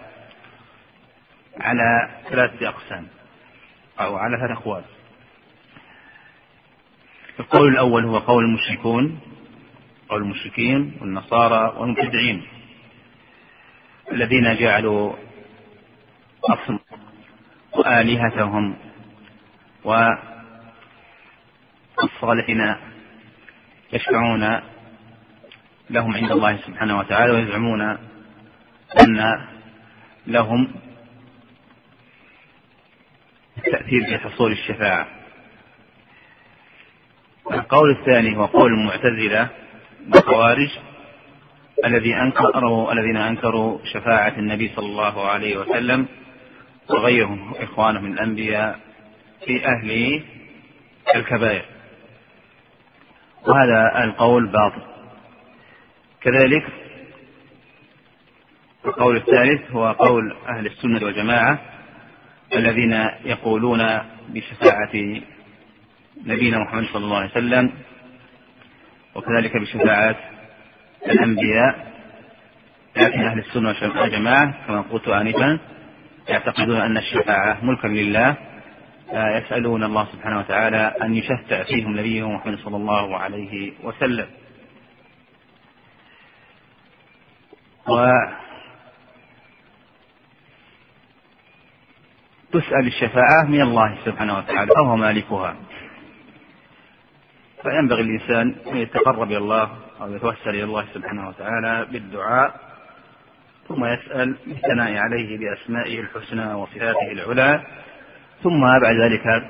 Speaker 2: على ثلاثة أقسام أو على ثلاث أقوال القول الأول هو قول المشركون قول المشركين والنصارى والمبتدعين الذين جعلوا أصم وآلهتهم والصالحين يشفعون لهم عند الله سبحانه وتعالى ويزعمون أن لهم التأثير في حصول الشفاعة القول الثاني هو قول المعتزلة والخوارج الذي أنكروا الذين أنكروا شفاعة النبي صلى الله عليه وسلم وغيرهم إخوانه من الأنبياء في أهل الكبائر وهذا القول باطل كذلك القول الثالث هو قول أهل السنة والجماعة الذين يقولون بشفاعة نبينا محمد صلى الله عليه وسلم وكذلك بشفاعة الأنبياء لكن أهل السنة والجماعة كما قلت آنفا يعتقدون أن الشفاعة ملكا لله يسألون الله سبحانه وتعالى أن يشفع فيهم نبيهم محمد صلى الله عليه وسلم. و تسأل الشفاعة من الله سبحانه وتعالى فهو مالكها فينبغي الإنسان أن يتقرب إلى الله أو يتوسل إلى الله سبحانه وتعالى بالدعاء ثم يسأل بالثناء عليه بأسمائه الحسنى وصفاته العلى ثم بعد ذلك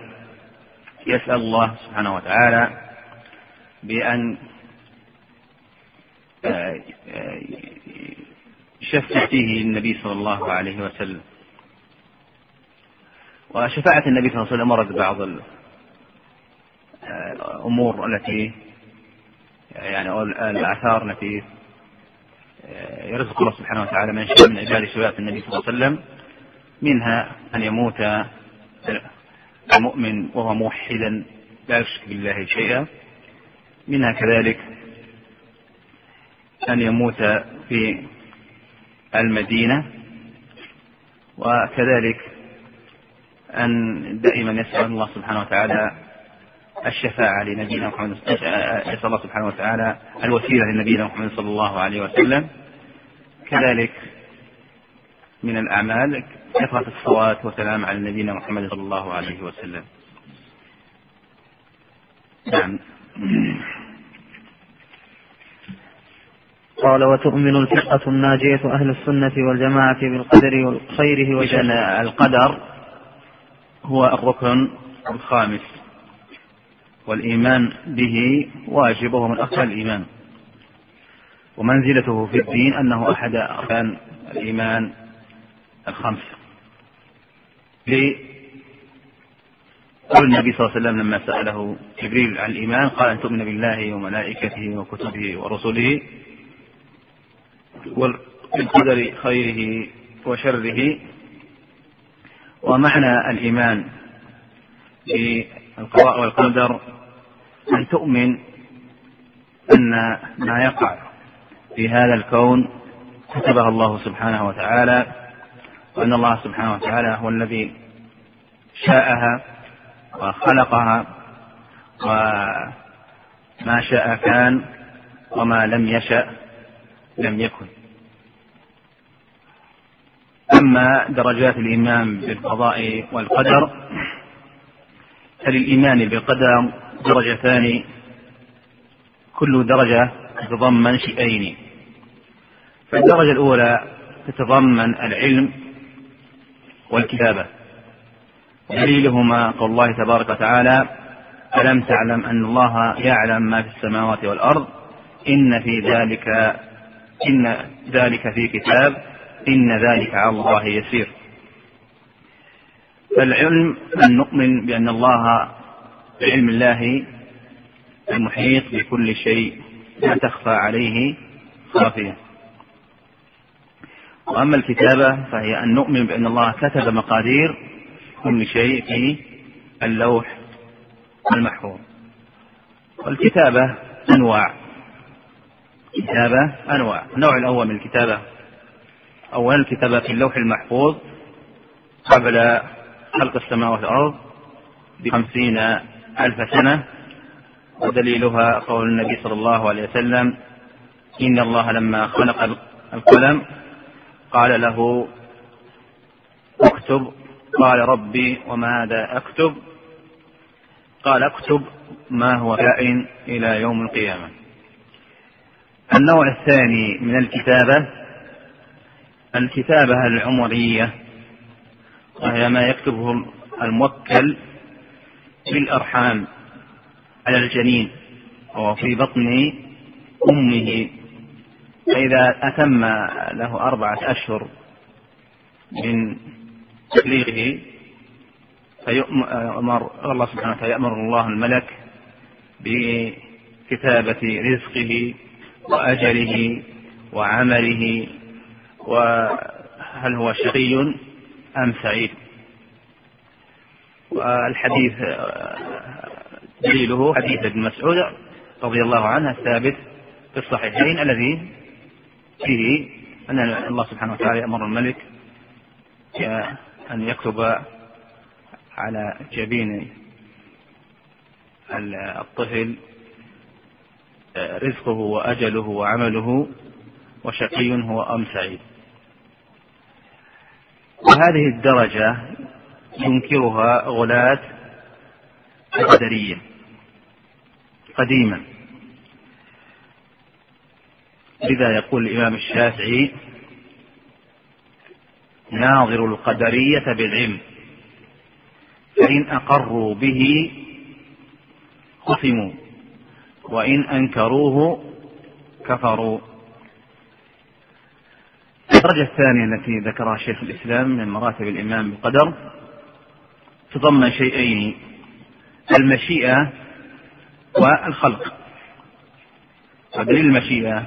Speaker 2: يسأل الله سبحانه وتعالى بأن آه، آه، شفت فيه النبي صلى الله عليه وسلم وشفاعة النبي صلى الله عليه وسلم ورد بعض الأمور آه، التي يعني أو الآثار التي آه، يرزق الله سبحانه وتعالى من شاء من أجل شفاعة النبي صلى الله عليه وسلم منها أن يموت المؤمن وهو موحدا لا يشرك بالله شيئا منها كذلك أن يموت في المدينة وكذلك أن دائما يسأل الله سبحانه وتعالى الشفاعة لنبينا محمد يسأل الله سبحانه وتعالى الوسيلة لنبينا محمد صلى الله عليه وسلم كذلك من الأعمال كثرة الصلاة والسلام على نبينا محمد صلى الله عليه وسلم نعم
Speaker 1: قال وتؤمن الفرقة الناجية أهل السنة والجماعة بالقدر وخيره وشأن القدر هو الركن الخامس والإيمان به واجب وهو من أركان الإيمان ومنزلته في الدين أنه أحد أركان الإيمان الخمسة قول النبي صلى الله عليه وسلم لما سأله جبريل عن الإيمان قال أن تؤمن بالله وملائكته وكتبه ورسله والقدر خيره وشره ومعنى الإيمان بالقضاء والقدر أن تؤمن أن ما يقع في هذا الكون كتبه الله سبحانه وتعالى وأن الله سبحانه وتعالى هو الذي شاءها وخلقها وما شاء كان وما لم يشأ لم يكن أما درجات الإيمان بالقضاء والقدر فللإيمان بالقدر درجتان كل درجة تتضمن شيئين فالدرجة الأولى تتضمن العلم والكتابة دليلهما قول الله تبارك وتعالى ألم تعلم أن الله يعلم ما في السماوات والأرض إن في ذلك إن ذلك في كتاب إن ذلك على الله يسير فالعلم أن نؤمن بأن الله بعلم الله المحيط بكل شيء لا تخفى عليه خافية وأما الكتابة فهي أن نؤمن بأن الله كتب مقادير كل شيء في اللوح المحفوظ والكتابة أنواع كتابة أنواع النوع الأول من الكتابة أو هل في اللوح المحفوظ قبل خلق السماوات والأرض بخمسين ألف سنة ودليلها قول النبي صلى الله عليه وسلم إن الله لما خلق القلم قال له اكتب قال ربي وماذا اكتب قال اكتب ما هو كائن الى يوم القيامه النوع الثاني من الكتابه الكتابة العمرية وهي ما يكتبه الموكل في الأرحام على الجنين وهو في بطن أمه فإذا أتم له أربعة أشهر من تبليغه فيؤمر الله سبحانه وتعالى يأمر الله الملك بكتابة رزقه وأجله وعمله وهل هو شقي أم سعيد والحديث دليله حديث ابن مسعود رضي الله عنه الثابت في الصحيحين الذي فيه أن الله سبحانه وتعالى أمر الملك أن يكتب على جبين الطفل رزقه وأجله وعمله وشقي هو أم سعيد وهذه الدرجة ينكرها غلاة القدرية قديما لذا يقول الإمام الشافعي ناظر القدرية بالعلم فإن أقروا به قسموا وإن أنكروه كفروا الدرجة الثانية التي ذكرها شيخ الإسلام من مراتب الإيمان بالقدر تضمن شيئين المشيئة والخلق ودليل المشيئة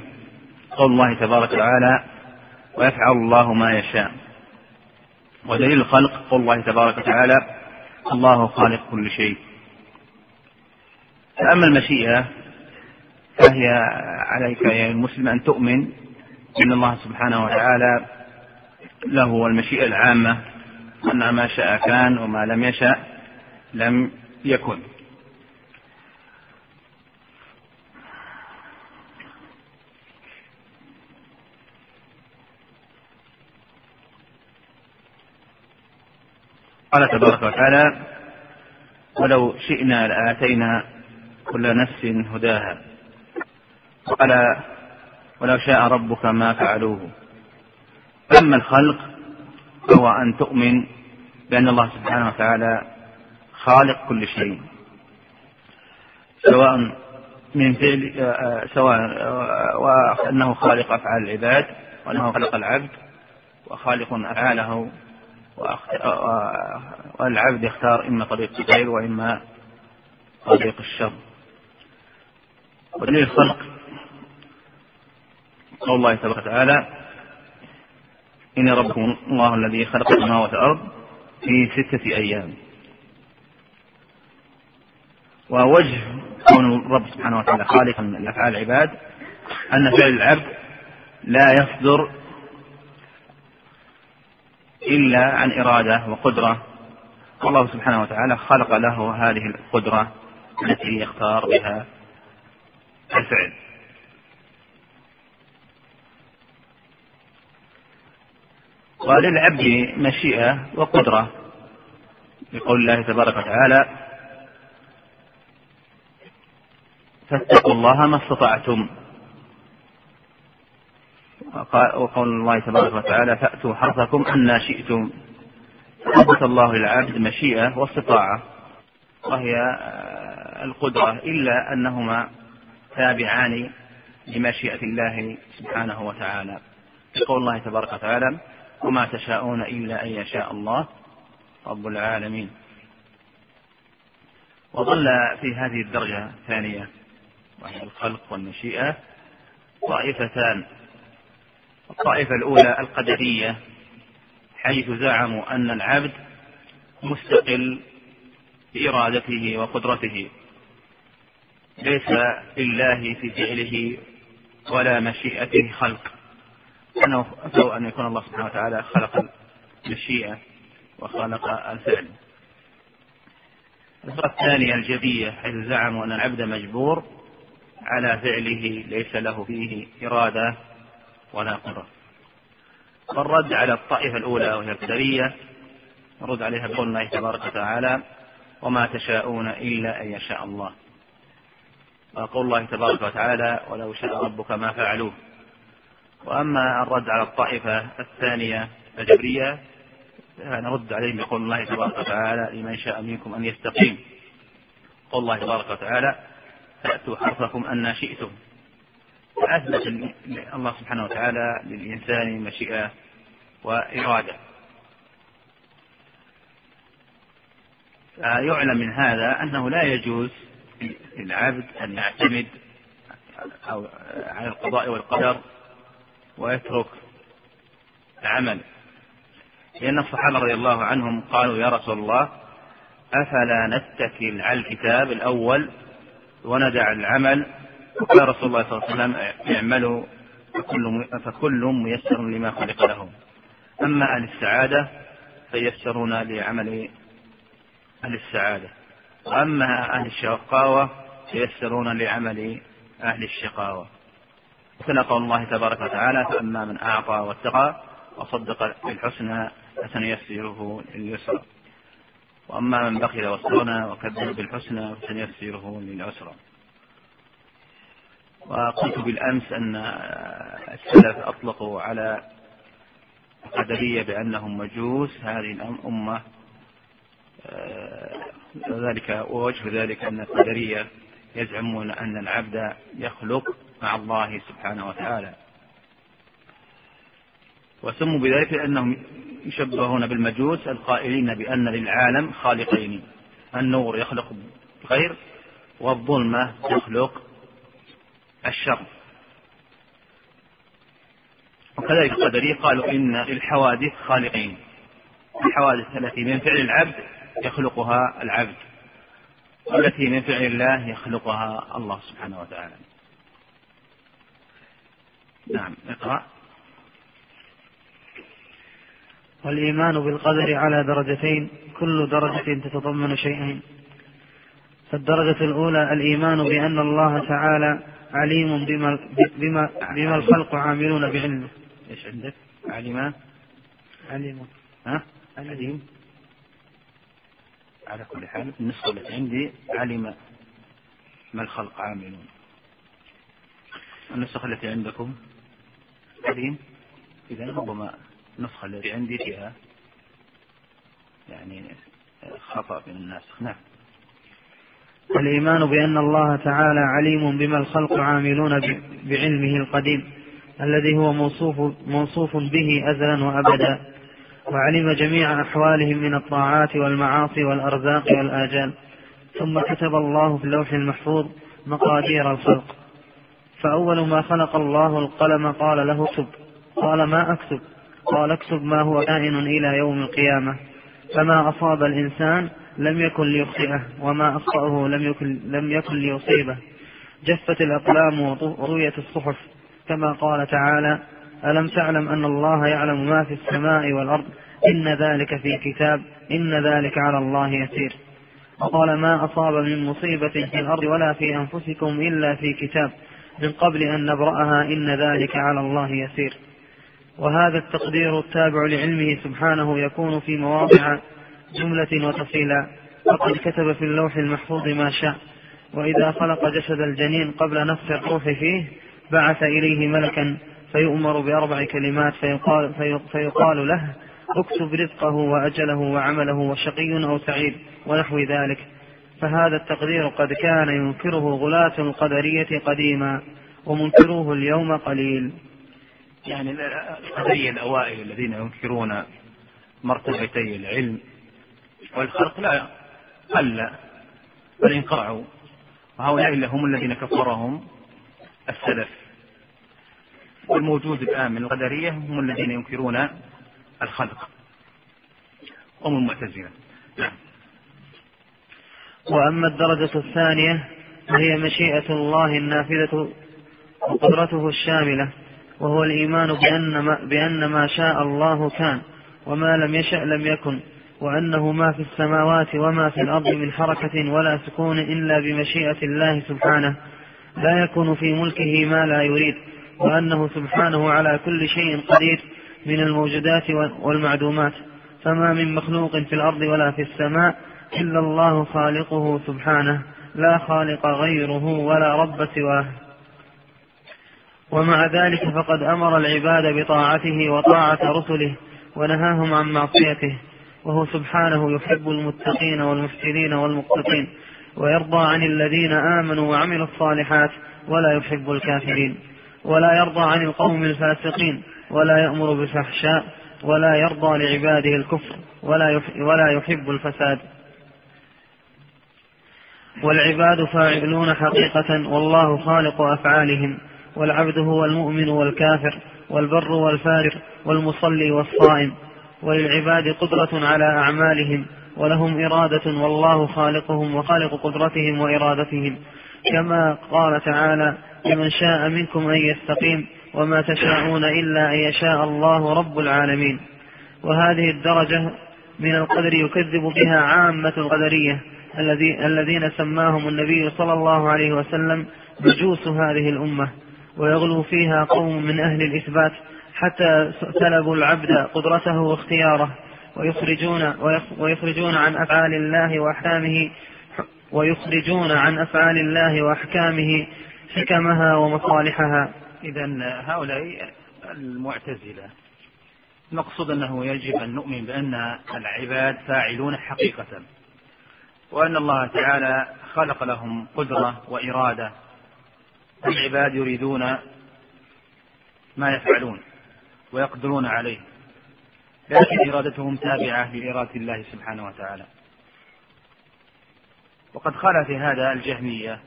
Speaker 1: قول الله تبارك وتعالى ويفعل الله ما يشاء ودليل الخلق قول الله تبارك وتعالى الله خالق كل شيء فأما المشيئة فهي عليك يا المسلم أن تؤمن إن الله سبحانه وتعالى له المشيئة العامة أن ما شاء كان وما لم يشأ لم يكن قال تبارك وتعالى ولو شئنا لآتينا كل نفس هداها وقال ولو شاء ربك ما فعلوه أما الخلق فهو أن تؤمن بأن الله سبحانه وتعالى خالق كل شيء سواء من فعل سواء وأنه خالق أفعال العباد وأنه خلق العبد وخالق أفعاله والعبد يختار إما طريق الخير وإما طريق الشر ودليل الخلق قول الله تبارك وتعالى إن ربكم الله الذي خلق السماوات والأرض في ستة أيام ووجه كون الرب سبحانه وتعالى خالقا لأفعال العباد أن فعل العبد لا يصدر إلا عن إرادة وقدرة والله سبحانه وتعالى خلق له هذه القدرة التي يختار بها الفعل وللعبد مشيئة وقدرة لقول الله تبارك وتعالى فاتقوا الله ما استطعتم وقول الله تبارك وتعالى فأتوا حرثكم أن شئتم أثبت الله للعبد مشيئة واستطاعة وهي آه، القدرة إلا أنهما تابعان لمشيئة الله سبحانه وتعالى يقول الله تبارك وتعالى وما تشاءون إلا أن يشاء الله رب العالمين وظل في هذه الدرجة الثانية وهي الخلق والمشيئة طائفتان الطائفة الأولى القدرية حيث زعموا أن العبد مستقل بإرادته وقدرته ليس لله في فعله ولا مشيئته خلق أنه لو أن يكون الله سبحانه وتعالى خلق المشيئة وخلق الفعل الفرقة الثانية الجبية حيث زعموا أن العبد مجبور على فعله ليس له فيه إرادة ولا قدرة والرد على الطائفة الأولى وهي القدرية نرد عليها بقول الله تبارك وتعالى وما تشاءون إلا أن يشاء الله وقول الله تبارك وتعالى ولو شاء ربك ما فعلوه وأما الرد على الطائفة الثانية الجبرية نرد عليهم بقول الله تبارك وتعالى لمن شاء منكم أن يستقيم قول الله تبارك وتعالى فأتوا حرفكم أن شئتم فأثبت الله سبحانه وتعالى للإنسان مشيئة وإرادة فيعلم من هذا أنه لا يجوز للعبد أن يعتمد أو على القضاء والقدر ويترك عمل لأن الصحابة رضي الله عنهم قالوا يا رسول الله أفلا نتكل على الكتاب الأول وندع العمل قال رسول الله صلى الله عليه وسلم اعملوا فكل فكل ميسر لما خلق له أما أهل السعادة فييسرون لعمل أهل السعادة وأما أهل الشقاوة فييسرون لعمل أهل الشقاوة مثل قول الله تبارك وتعالى فأما من أعطى واتقى وصدق بالحسنى فسنيسره لليسرى وأما من بخل واستغنى وكذب بالحسنى فسنيسره للعسرى وقلت بالأمس أن السلف أطلقوا على القدرية بأنهم مجوس هذه الأمة آه، ذلك ووجه ذلك أن القدرية يزعمون أن العبد يخلق مع الله سبحانه وتعالى وسموا بذلك لأنهم يشبهون بالمجوس القائلين بأن للعالم خالقين النور يخلق الخير والظلمة تخلق الشر وكذلك القدرية قالوا إن الحوادث خالقين الحوادث التي من فعل العبد يخلقها العبد والتي من فعل الله يخلقها الله سبحانه وتعالى نعم اقرأ والإيمان بالقدر على درجتين كل درجة تتضمن شيئين فالدرجة الأولى الإيمان بأن الله تعالى عليم بما بما بما الخلق عاملون بعلمه.
Speaker 2: ايش عندك؟ علم
Speaker 1: علم
Speaker 2: ها؟
Speaker 1: عليم
Speaker 2: على كل حال النسخة التي عندي علم ما الخلق عاملون. النسخة التي عندكم؟ سليم إذا ربما النسخة التي عندي فيها يعني خطأ من الناسخ نعم
Speaker 1: الإيمان بأن الله تعالى عليم بما الخلق عاملون بعلمه القديم الذي هو موصوف, موصوف به أزلا وأبدا وعلم جميع أحوالهم من الطاعات والمعاصي والأرزاق والآجال ثم كتب الله في اللوح المحفوظ مقادير الخلق فأول ما خلق الله القلم قال له اكتب قال ما أكتب قال اكتب ما هو كائن إلى يوم القيامة فما أصاب الإنسان لم يكن ليخطئه وما أخطأه لم يكن, لم يكن ليصيبه جفت الأقلام ورويت الصحف كما قال تعالى ألم تعلم أن الله يعلم ما في السماء والأرض إن ذلك في كتاب إن ذلك على الله يسير وقال ما أصاب من مصيبة في الأرض ولا في أنفسكم إلا في كتاب من قبل أن نبرأها إن ذلك على الله يسير وهذا التقدير التابع لعلمه سبحانه يكون في مواضع جملة وتفصيلا فقد كتب في اللوح المحفوظ ما شاء وإذا خلق جسد الجنين قبل نفخ الروح فيه بعث إليه ملكا فيؤمر بأربع كلمات فيقال, فيقال له اكتب رزقه وأجله وعمله وشقي أو سعيد ونحو ذلك فهذا التقدير قد كان ينكره غلاة القدرية قديما ومنكروه اليوم قليل
Speaker 2: يعني القدرية الأوائل الذين ينكرون مرتبتي العلم والخلق لا قل بل انقرعوا وهؤلاء هم الذين كفرهم السلف والموجود الآن من القدرية هم الذين ينكرون الخلق هم المعتزلة نعم
Speaker 1: وأما الدرجة الثانية فهي مشيئة الله النافذة وقدرته الشاملة وهو الإيمان بأن ما, بأن ما شاء الله كان وما لم يشأ لم يكن وأنه ما في السماوات وما في الأرض من حركة ولا سكون إلا بمشيئة الله سبحانه لا يكون في ملكه ما لا يريد وأنه سبحانه على كل شيء قدير من الموجودات والمعدومات فما من مخلوق في الأرض ولا في السماء إلا الله خالقه سبحانه لا خالق غيره ولا رب سواه ومع ذلك فقد أمر العباد بطاعته وطاعة رسله ونهاهم عن معصيته وهو سبحانه يحب المتقين والمحسنين والمقسطين ويرضى عن الذين آمنوا وعملوا الصالحات ولا يحب الكافرين ولا يرضى عن القوم الفاسقين ولا يأمر بالفحشاء ولا يرضى لعباده الكفر ولا ولا يحب الفساد والعباد فاعلون حقيقة والله خالق أفعالهم والعبد هو المؤمن والكافر والبر والفارق والمصلي والصائم وللعباد قدرة على أعمالهم ولهم إرادة والله خالقهم وخالق قدرتهم وإرادتهم كما قال تعالى لمن شاء منكم أن يستقيم وما تشاءون إلا أن يشاء الله رب العالمين وهذه الدرجة من القدر يكذب بها عامة القدرية الذين سماهم النبي صلى الله عليه وسلم مجوس هذه الأمة ويغلو فيها قوم من أهل الإثبات حتى سلبوا العبد قدرته واختياره ويخرجون, ويخرجون عن أفعال الله وأحكامه ويخرجون عن أفعال الله وأحكامه حكمها ومصالحها
Speaker 2: إذا هؤلاء المعتزلة نقصد أنه يجب أن نؤمن بأن العباد فاعلون حقيقة وأن الله تعالى خلق لهم قدرة وإرادة والعباد يريدون ما يفعلون ويقدرون عليه لكن إرادتهم تابعة لإرادة الله سبحانه وتعالى
Speaker 1: وقد خال في هذا الجهمية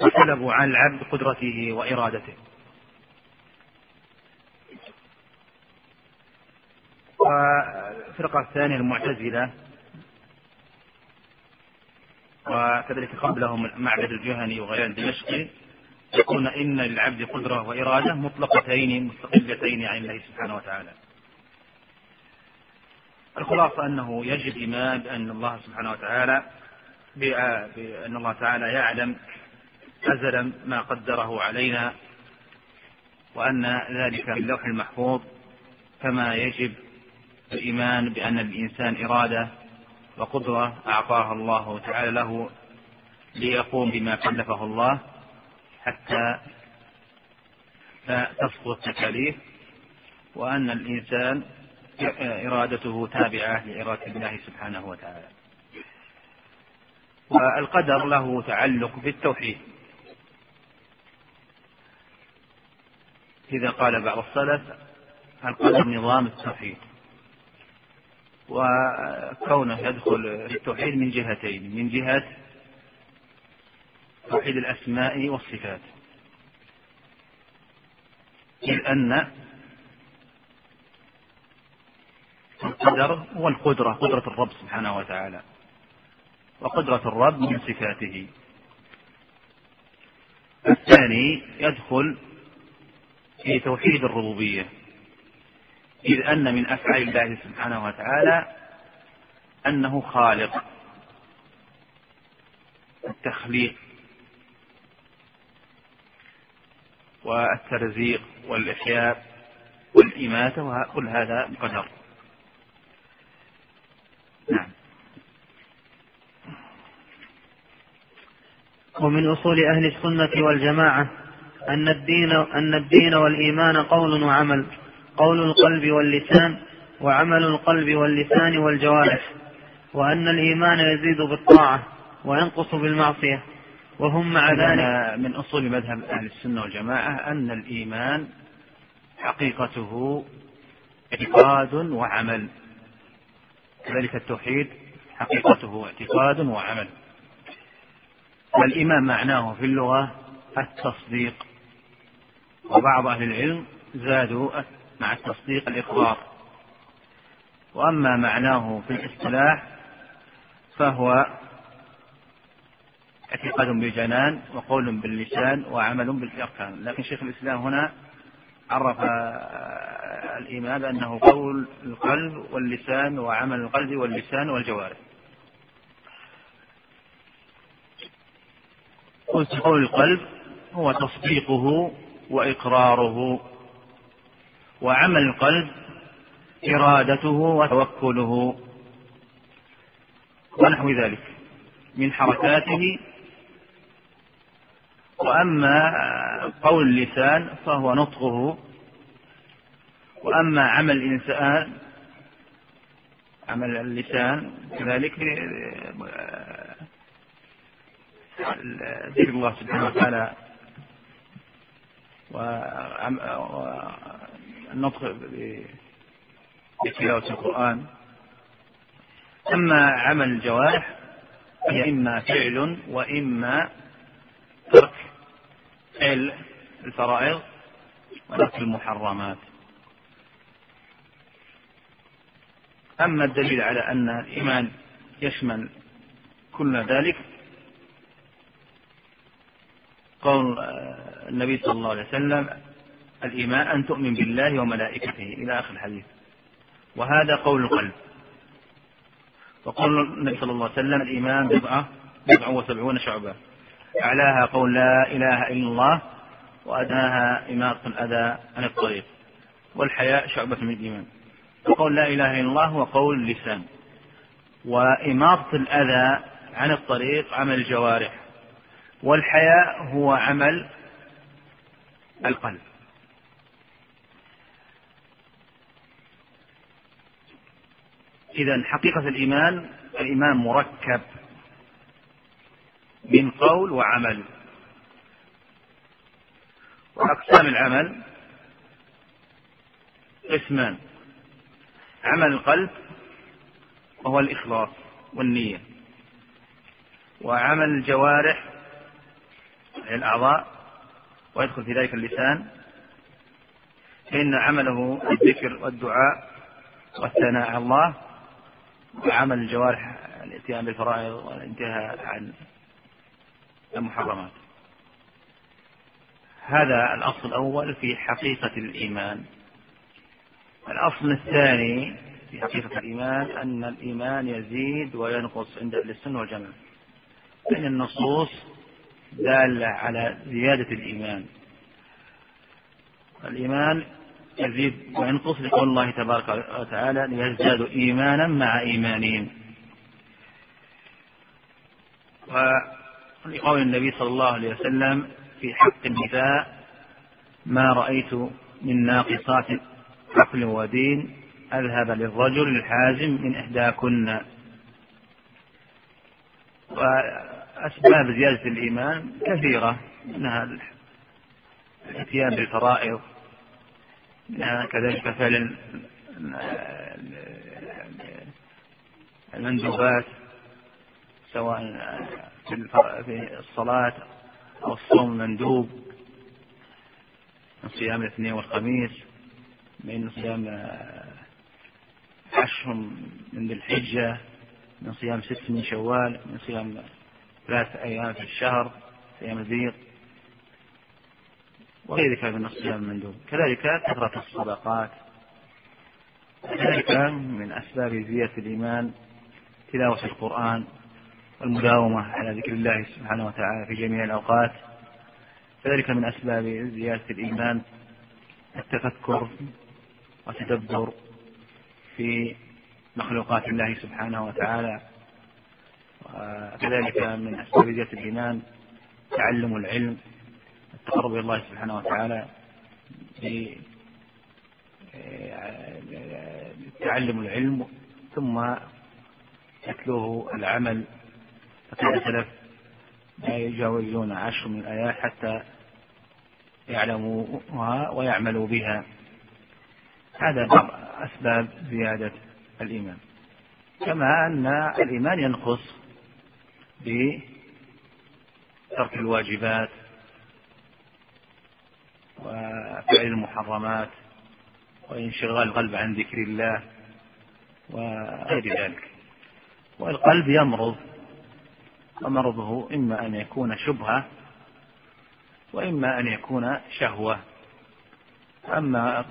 Speaker 1: وطلبوا عن العبد قدرته وإرادته والفرقة الثانية المعتزلة وكذلك قبلهم معبد الجهني وغير الدمشقي يقولون إن للعبد قدرة وإرادة مطلقتين مستقلتين عن الله سبحانه وتعالى الخلاصة أنه يجب إيمان بأن الله سبحانه وتعالى بأن الله تعالى يعلم أزلا ما قدره علينا وأن ذلك في اللوح المحفوظ كما يجب الإيمان بأن الإنسان إرادة وقدرة أعطاها الله تعالى له ليقوم بما كلفه الله حتى تسقط التكاليف وأن الإنسان إرادته تابعة لإرادة الله سبحانه وتعالى والقدر له تعلق بالتوحيد إذا قال بعض السلف القدر نظام التوحيد وكونه يدخل في التوحيد من جهتين من جهة توحيد الأسماء والصفات إذ أن القدر هو القدرة قدرة الرب سبحانه وتعالى وقدرة الرب من صفاته الثاني يدخل في توحيد الربوبية إذ أن من أفعال الله سبحانه وتعالى أنه خالق التخليق والترزيق والإحياء والإماتة وكل هذا قدر
Speaker 3: نعم ومن أصول أهل السنة والجماعة أن الدين أن الدين والإيمان قول وعمل قول القلب واللسان وعمل القلب واللسان والجوارح وأن الإيمان يزيد بالطاعة وينقص بالمعصية
Speaker 1: وهم مع ذلك من أصول مذهب أهل السنة والجماعة أن الإيمان حقيقته اعتقاد وعمل كذلك التوحيد حقيقته اعتقاد وعمل والإيمان معناه في اللغة التصديق وبعض أهل العلم زادوا مع التصديق الإقرار وأما معناه في الاصطلاح فهو اعتقاد بالجنان وقول باللسان وعمل بالأركان لكن شيخ الإسلام هنا عرف الإيمان بأنه قول القلب واللسان وعمل القلب واللسان والجوارح قول القلب هو تصديقه وإقراره وعمل القلب إرادته وتوكله ونحو ذلك من حركاته وأما قول اللسان فهو نطقه وأما عمل الإنسان عمل اللسان كذلك ذكر الله سبحانه وتعالى النطق بتلاوة القرآن أما عمل الجوارح فهي إما فعل وإما ترك فعل الفرائض وترك المحرمات أما الدليل على أن الإيمان يشمل كل ذلك قول النبي صلى الله عليه وسلم الإيمان أن تؤمن بالله وملائكته إلى آخر الحديث وهذا قول القلب وقول النبي صلى الله عليه وسلم الإيمان بضعة بضع وسبعون شعبة أعلاها قول لا إله إلا الله وأدناها إماطة الأذى عن الطريق والحياء شعبة من الإيمان وقول لا إله إلا الله هو قول اللسان وإماطة الأذى عن الطريق عمل الجوارح والحياء هو عمل القلب إذا حقيقة الإيمان الإيمان مركب من قول وعمل وأقسام العمل قسمان عمل القلب وهو الإخلاص والنية وعمل الجوارح يعني الأعضاء ويدخل في ذلك اللسان فإن عمله الذكر والدعاء والثناء على الله عمل الجوارح الاتيان بالفرائض والانتهاء عن المحرمات هذا الأصل الأول في حقيقة الإيمان الأصل الثاني في حقيقة الإيمان أن الإيمان يزيد وينقص عند أهل السنة والجماعة فإن النصوص دالة على زيادة الإيمان الإيمان يزيد وينقص لقول الله تبارك وتعالى ليزدادوا إيمانا مع إيمانهم ولقول النبي صلى الله عليه وسلم في حق النساء ما رأيت من ناقصات عقل ودين أذهب للرجل الحازم من إحداكن وأسباب زيادة الإيمان كثيرة منها الإتيان بالفرائض نعم، كذلك فعل المندوبات سواء في الصلاة أو الصوم المندوب من صيام الاثنين والخميس من صيام عشر من ذي الحجة من صيام ست من شوال من صيام ثلاث أيام في الشهر صيام البيض وغير ذلك من الصيام المندوب كذلك كثرة الصدقات كذلك من أسباب زيادة الإيمان تلاوة القرآن والمداومة على ذكر الله سبحانه وتعالى في جميع الأوقات كذلك من أسباب زيادة الإيمان التفكر والتدبر في مخلوقات الله سبحانه وتعالى وكذلك من أسباب زيادة الإيمان تعلم العلم التقرب الى الله سبحانه وتعالى بتعلم العلم ثم يتلوه العمل فكان سلف لا يجاوزون عشر من الآيات حتى يعلموها ويعملوا بها هذا بعض أسباب زيادة الإيمان كما أن الإيمان ينقص بترك الواجبات وفعل المحرمات وانشغال القلب عن ذكر الله وغير ذلك والقلب يمرض ومرضه إما أن يكون شبهة وإما أن يكون شهوة أما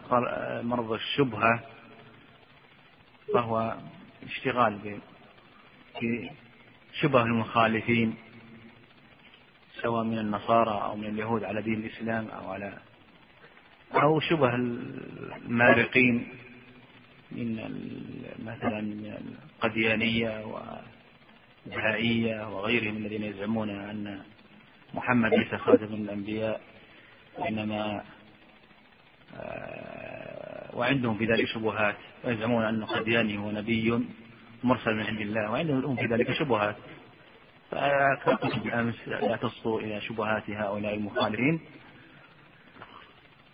Speaker 1: مرض الشبهة فهو اشتغال بشبه المخالفين سواء من النصارى أو من اليهود على دين الإسلام أو على أو شبه المارقين من مثلا القديانية والبهائية وغيرهم الذين يزعمون أن محمد ليس خاتم الأنبياء وإنما آه، وعندهم في ذلك شبهات ويزعمون أن قدياني هو نبي مرسل من عند الله وعندهم في ذلك شبهات فكما قلت بالأمس لا تصغوا إلى شبهات هؤلاء المخالفين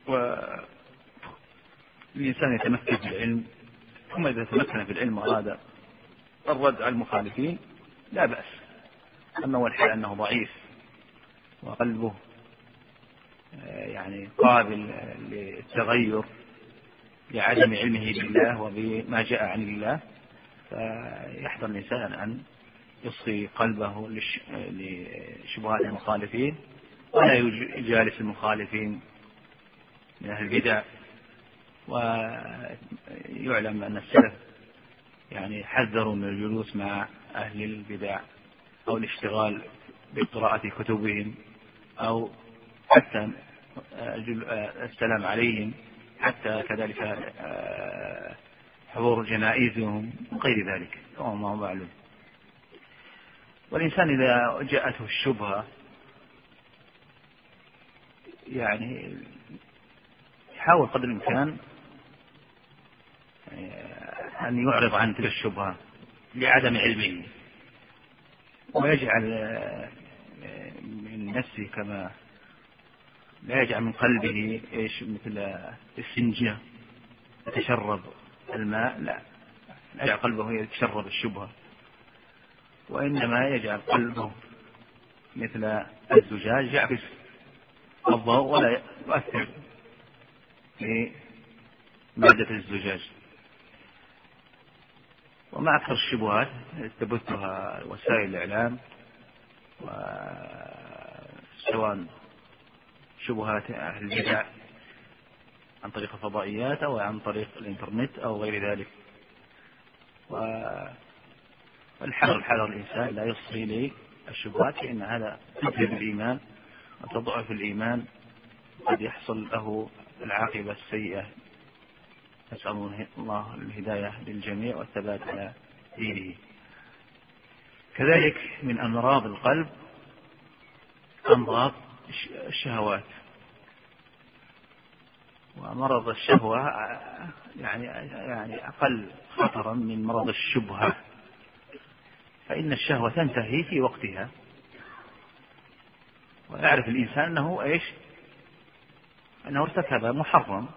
Speaker 1: والإنسان يتمكن في العلم ثم إذا تمكن في العلم وأراد الرد على المخالفين لا بأس أما والحال أنه ضعيف وقلبه آه، يعني قابل للتغير لعدم علمه بالله وبما جاء عن الله فيحذر الإنسان أن يصغي قلبه لشبهات المخالفين ولا يجالس المخالفين من أهل البدع ويعلم أن السلف يعني حذروا من الجلوس مع أهل البدع أو الاشتغال بقراءة كتبهم أو حتى آه، السلام عليهم حتى كذلك آه، حضور جنائزهم وغير ذلك كما هو معلوم والإنسان إذا جاءته الشبهة يعني حاول قدر الإمكان يعني أن يعرض عن تلك الشبهة لعدم علمه ويجعل آه، من نفسه كما لا يجعل من قلبه ايش مثل السنجة يتشرب الماء لا لا يجعل قلبه يتشرب الشبهة وإنما يجعل قلبه مثل الزجاج يعكس الضوء ولا يؤثر لمادة الزجاج وما أكثر الشبهات تبثها وسائل الإعلام سواء شبهات أهل البدع عن طريق الفضائيات أو عن طريق الإنترنت أو غير ذلك و والحذر حذر الإنسان لا يصغي إليه الشبهات فإن هذا تذهب الإيمان وتضعف الإيمان قد يحصل له العاقبة السيئة نسأل الله الهداية للجميع والثبات على دينه كذلك من أمراض القلب أمراض الشهوات ومرض الشهوة يعني يعني أقل خطرا من مرض الشبهة فإن الشهوة تنتهي في وقتها ويعرف الإنسان أنه إيش أنه ارتكب محرم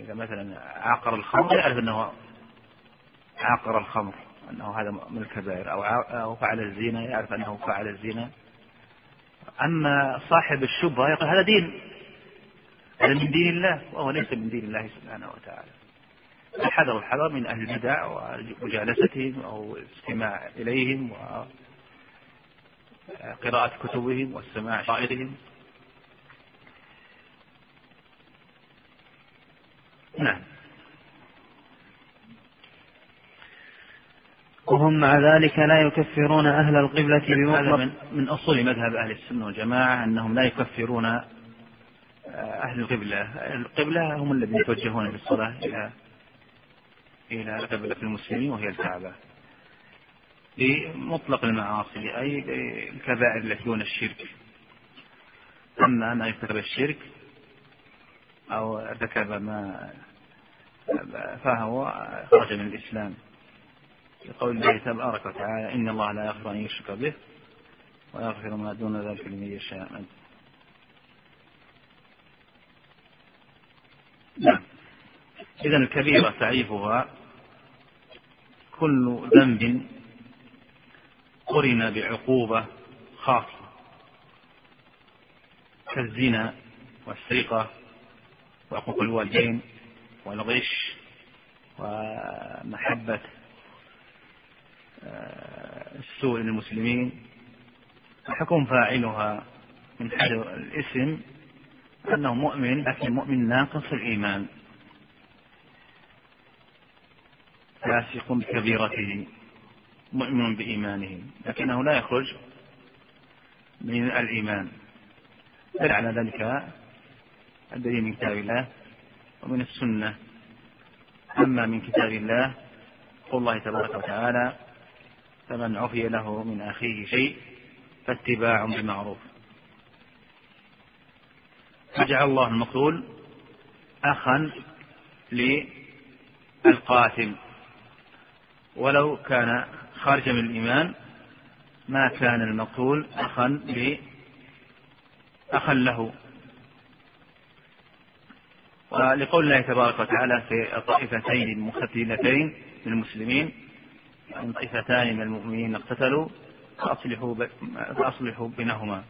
Speaker 1: إذا مثلا عقر الخمر يعرف أنه عقر الخمر أنه هذا من الكبائر أو أو فعل الزنا يعرف أنه فعل الزنا أما صاحب الشبهة يقول هذا دين هذا من دين الله وهو ليس من دين الله سبحانه وتعالى الحذر الحذر من أهل البدع ومجالستهم أو الاستماع إليهم وقراءة كتبهم والسماع شعائرهم
Speaker 3: نعم وهم مع ذلك لا يكفرون أهل القبلة بمطلق من,
Speaker 1: من أصول مذهب أهل السنة والجماعة أنهم لا يكفرون آه، أهل القبلة القبلة هم الذين يتوجهون بالصلاة إلى إلى قبلة المسلمين وهي الكعبة بمطلق المعاصي أي الكبائر التي دون الشرك أما ما يرتكب الشرك أو ارتكب ما فهو خرج من الإسلام لقول الله تبارك وتعالى إن الله لا يغفر أن يشرك به ويغفر ما دون ذلك لمن يشاء نعم إذا الكبيرة تعريفها كل ذنب قرن بعقوبة خاصة كالزنا والسرقة وحقوق الوالدين والغش ومحبة آه، السوء للمسلمين وحكم فاعلها من حيث الاسم أنه مؤمن لكن مؤمن ناقص الإيمان فاسق بكبيرته مؤمن بإيمانه لكنه لا يخرج من الإيمان دل على ذلك الدليل من كتاب الله ومن السنة أما من كتاب الله قول الله تبارك وتعالى فمن عفي له من أخيه شيء فاتباع بمعروف فجعل الله المقتول أخا للقاتل ولو كان خارجا من الإيمان ما كان المقتول أخا أخا له ولقول الله تبارك وتعالى في الطائفتين المختلفتين من المسلمين أن يعني طائفتان من المؤمنين اقتتلوا فأصلحوا, فأصلحوا بينهما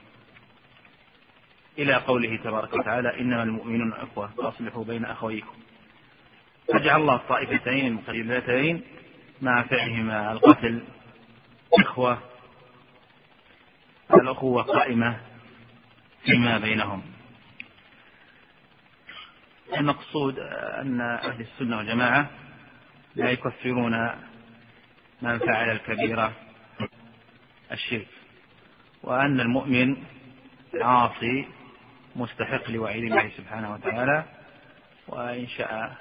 Speaker 1: إلى قوله تبارك وتعالى إنما المؤمنون إخوة فأصلحوا بين أخويكم فجعل الله الطائفتين المختلفتين مع فعلهما القتل إخوة الأخوة قائمة فيما بينهم المقصود أن أهل السنة والجماعة لا يكفرون من فعل الكبيرة الشرك وأن المؤمن عاصي مستحق لوعيد الله سبحانه وتعالى وإن شاء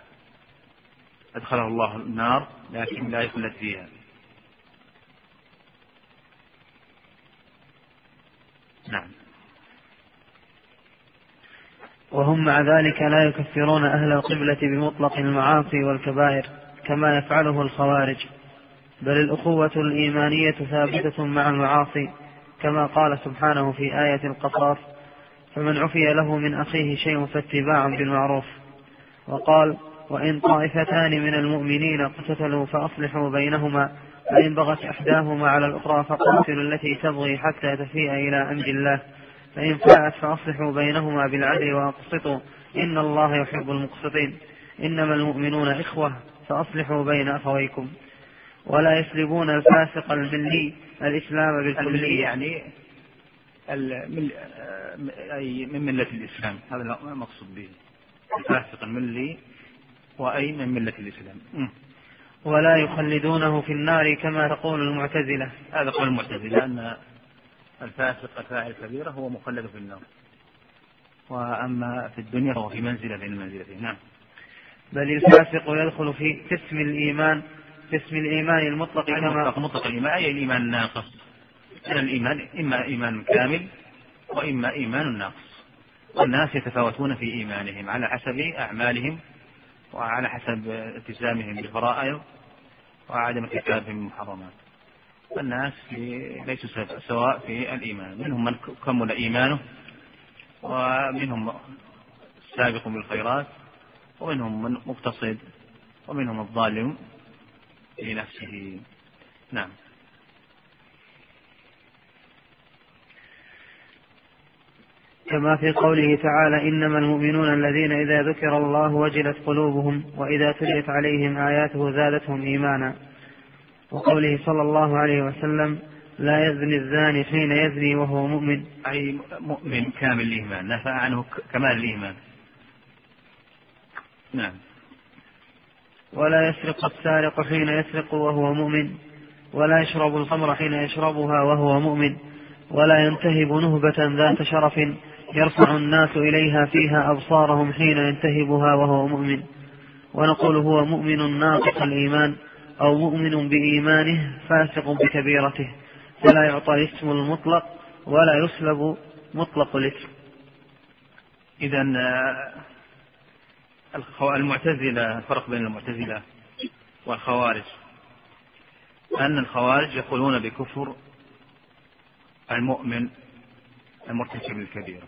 Speaker 1: أدخله الله النار لكن لا يخلد فيها
Speaker 3: نعم وهم مع ذلك لا يكفرون أهل القبلة بمطلق المعاصي والكبائر كما يفعله الخوارج بل الأخوة الإيمانية ثابتة مع المعاصي كما قال سبحانه في آية القصاص فمن عفي له من أخيه شيء فاتباع بالمعروف وقال وإن طائفتان من المؤمنين اقتتلوا فأصلحوا بينهما فإن بغت إحداهما على الأخرى فقاتلوا التي تبغي حتى تفيء إلى أمر الله فإن فاءت فأصلحوا بينهما بالعدل وأقسطوا إن الله يحب المقسطين إنما المؤمنون إخوة فأصلحوا بين أخويكم ولا يسلبون الفاسق الملي الإسلام بالكلية
Speaker 1: يعني آه، أي من ملة الإسلام هذا المقصود به الفاسق الملي وأي من ملة الإسلام
Speaker 3: ولا يخلدونه في النار كما تقول المعتزلة
Speaker 1: هذا قول المعتزلة أن الفاسق الفاعل كبيرة هو مخلد في النار وأما في الدنيا فهو في منزلة بين المنزلتين نعم
Speaker 3: بل الفاسق يدخل في قسم الإيمان قسم الإيمان المطلق كما
Speaker 1: مطلق الإيمان أي الإيمان الناقص أن الإيمان إما إيمان كامل وإما إيمان ناقص والناس يتفاوتون في إيمانهم على حسب أعمالهم وعلى حسب التزامهم بالفرائض وعدم من المحرمات الناس في ليسوا سواء في الإيمان منهم من كمل إيمانه ومنهم سابق بالخيرات ومنهم من مقتصد ومنهم الظالم لنفسه نعم
Speaker 3: كما في قوله تعالى إنما المؤمنون الذين إذا ذكر الله وجلت قلوبهم وإذا تليت عليهم آياته زادتهم إيمانا وقوله صلى الله عليه وسلم لا يزني الزاني حين يزني وهو مؤمن
Speaker 1: أي مؤمن كامل الإيمان نفى عنه كمال الإيمان
Speaker 3: نعم ولا يسرق السارق حين يسرق وهو مؤمن ولا يشرب الخمر حين يشربها وهو مؤمن ولا ينتهب نهبة ذات شرف يرفع الناس إليها فيها أبصارهم حين ينتهبها وهو مؤمن ونقول هو مؤمن ناقص الإيمان أو مؤمن بإيمانه فاسق بكبيرته فلا يعطى الاسم المطلق ولا يسلب مطلق الاسم
Speaker 1: إذا آه، المعتزلة الفرق بين المعتزلة والخوارج أن الخوارج يقولون بكفر المؤمن المرتكب الكبيرة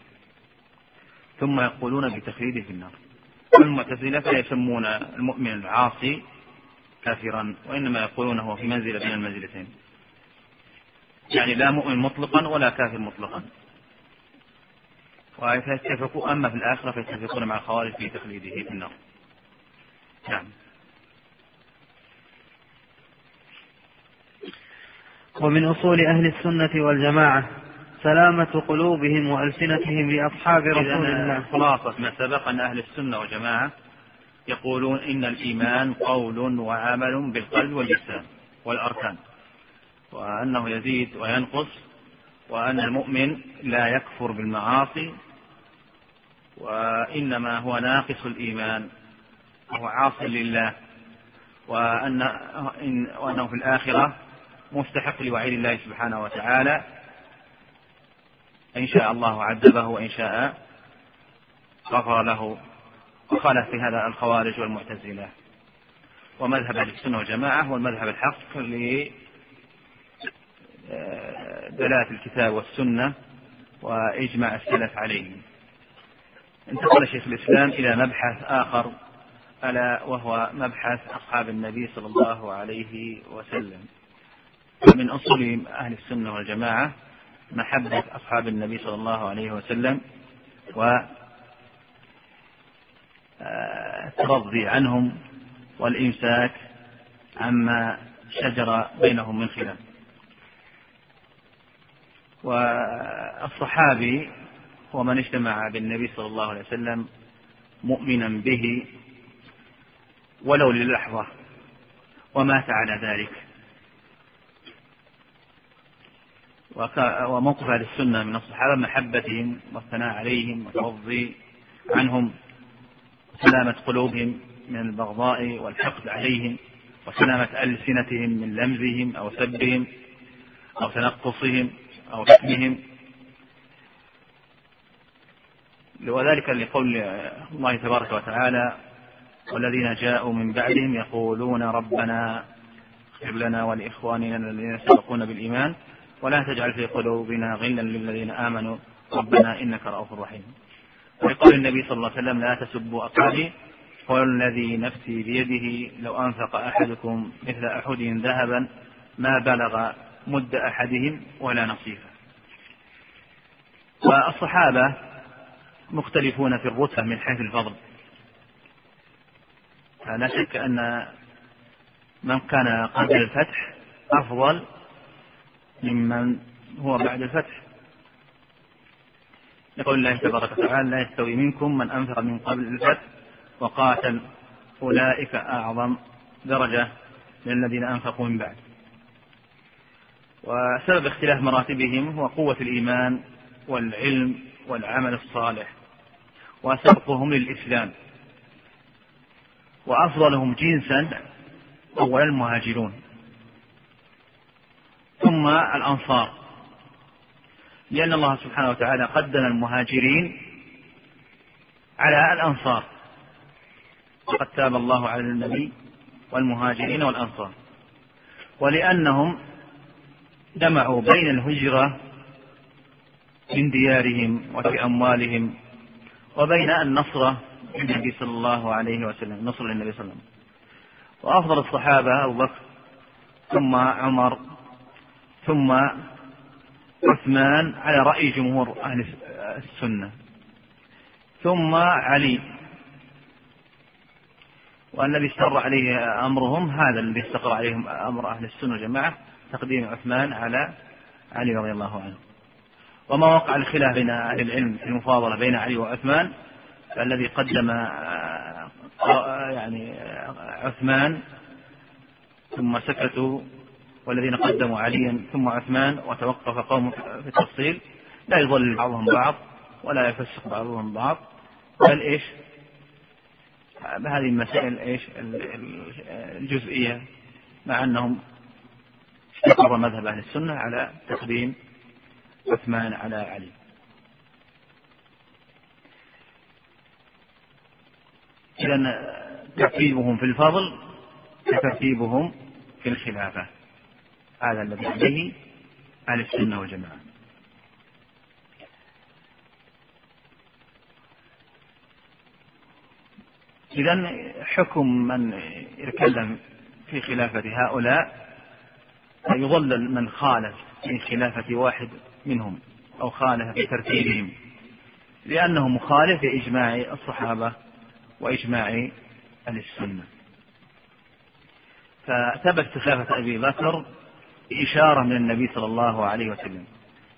Speaker 1: ثم يقولون بتخليده في النار المعتزلة فيسمون المؤمن العاصي كافرا وإنما يقولون هو في منزلة بين المنزلتين يعني لا مؤمن مطلقا ولا كافر مطلقا ويتفقوا أما في الآخرة فيتفقون مع الخوارج في تخليده في النار نعم
Speaker 3: ومن أصول أهل السنة والجماعة سلامة قلوبهم وألسنتهم لأصحاب رسول الله
Speaker 1: خلاصة ما سبق أن أهل السنة والجماعة يقولون إن الإيمان قول وعمل بالقلب واللسان والأركان وأنه يزيد وينقص وأن المؤمن لا يكفر بالمعاصي وإنما هو ناقص الإيمان وهو عاص لله وأن وأنه في الآخرة مستحق لوعيد الله سبحانه وتعالى إن شاء الله عذبه وإن شاء غفر له وخالف في هذا الخوارج والمعتزلة ومذهب أهل السنة والجماعة هو المذهب الحق لدلالة آه، الكتاب والسنة وإجماع السلف عليه انتقل شيخ الإسلام إلى مبحث آخر ألا وهو مبحث أصحاب النبي صلى الله عليه وسلم من أصول أهل السنة والجماعة محبة أصحاب النبي صلى الله عليه وسلم و الترضي عنهم والإمساك عما شجر بينهم من خلاف والصحابي هو من اجتمع بالنبي صلى الله عليه وسلم مؤمنا به ولو للحظة ومات على ذلك وموقف أهل السنة من الصحابة محبتهم والثناء عليهم والتوضي عنهم سلامة قلوبهم من البغضاء والحقد عليهم وسلامة ألسنتهم من لمزهم أو سبهم أو تنقصهم أو شتمهم وذلك لقول الله تبارك وتعالى والذين جاءوا من بعدهم يقولون ربنا اغفر لنا ولإخواننا الذين سبقونا بالإيمان ولا تجعل في قلوبنا غلا للذين آمنوا ربنا إنك رؤوف رحيم ويقول النبي صلى الله عليه وسلم لا تسبوا أصحابي والذي نفسي بيده لو أنفق أحدكم مثل أحدهم ذهبا ما بلغ مد أحدهم ولا نصيفه والصحابة مختلفون في الرتبة من حيث الفضل فلا شك أن من كان قبل الفتح أفضل ممن هو بعد الفتح لقول الله تبارك وتعالى لا يستوي منكم من أنفق من قبل الفتح وقاتل أولئك أعظم درجة من الذين أنفقوا من بعد وسبب اختلاف مراتبهم هو قوة الإيمان والعلم والعمل الصالح وسبقهم للإسلام وأفضلهم جنسا أولا المهاجرون ثم الأنصار لأن الله سبحانه وتعالى قدم المهاجرين على الأنصار وقد تاب الله على النبي والمهاجرين والأنصار ولأنهم جمعوا بين الهجرة من ديارهم وفي أموالهم وبين النصرة للنبي صلى الله عليه وسلم نصر للنبي صلى الله عليه وسلم وأفضل الصحابة أبو بكر ثم عمر ثم عثمان على رأي جمهور أهل السنة ثم علي والذي استقر عليه أمرهم هذا الذي استقر عليهم أمر أهل السنة والجماعة تقديم عثمان على علي رضي الله عنه وما وقع الخلاف بين أهل العلم في المفاضلة بين علي وعثمان فالذي قدم آه، يعني آه، عثمان ثم سكتوا والذين قدموا عليا ثم عثمان وتوقف قوم في التفصيل لا يضلل بعضهم بعض ولا يفسق بعضهم بعض بل ايش؟ هذه المسائل ايش؟ الجزئيه مع انهم استقر مذهب اهل السنه على تقديم عثمان على علي. اذا ترتيبهم في الفضل كترتيبهم في الخلافه. هذا الذي عليه أهل السنة والجماعة إذا حكم من يتكلم في خلافة هؤلاء يضلل من خالف في خلافة واحد منهم أو خالف في ترتيبهم لأنه مخالف لإجماع الصحابة وإجماع أهل السنة فثبت خلافة أبي بكر بإشارة من النبي صلى الله عليه وسلم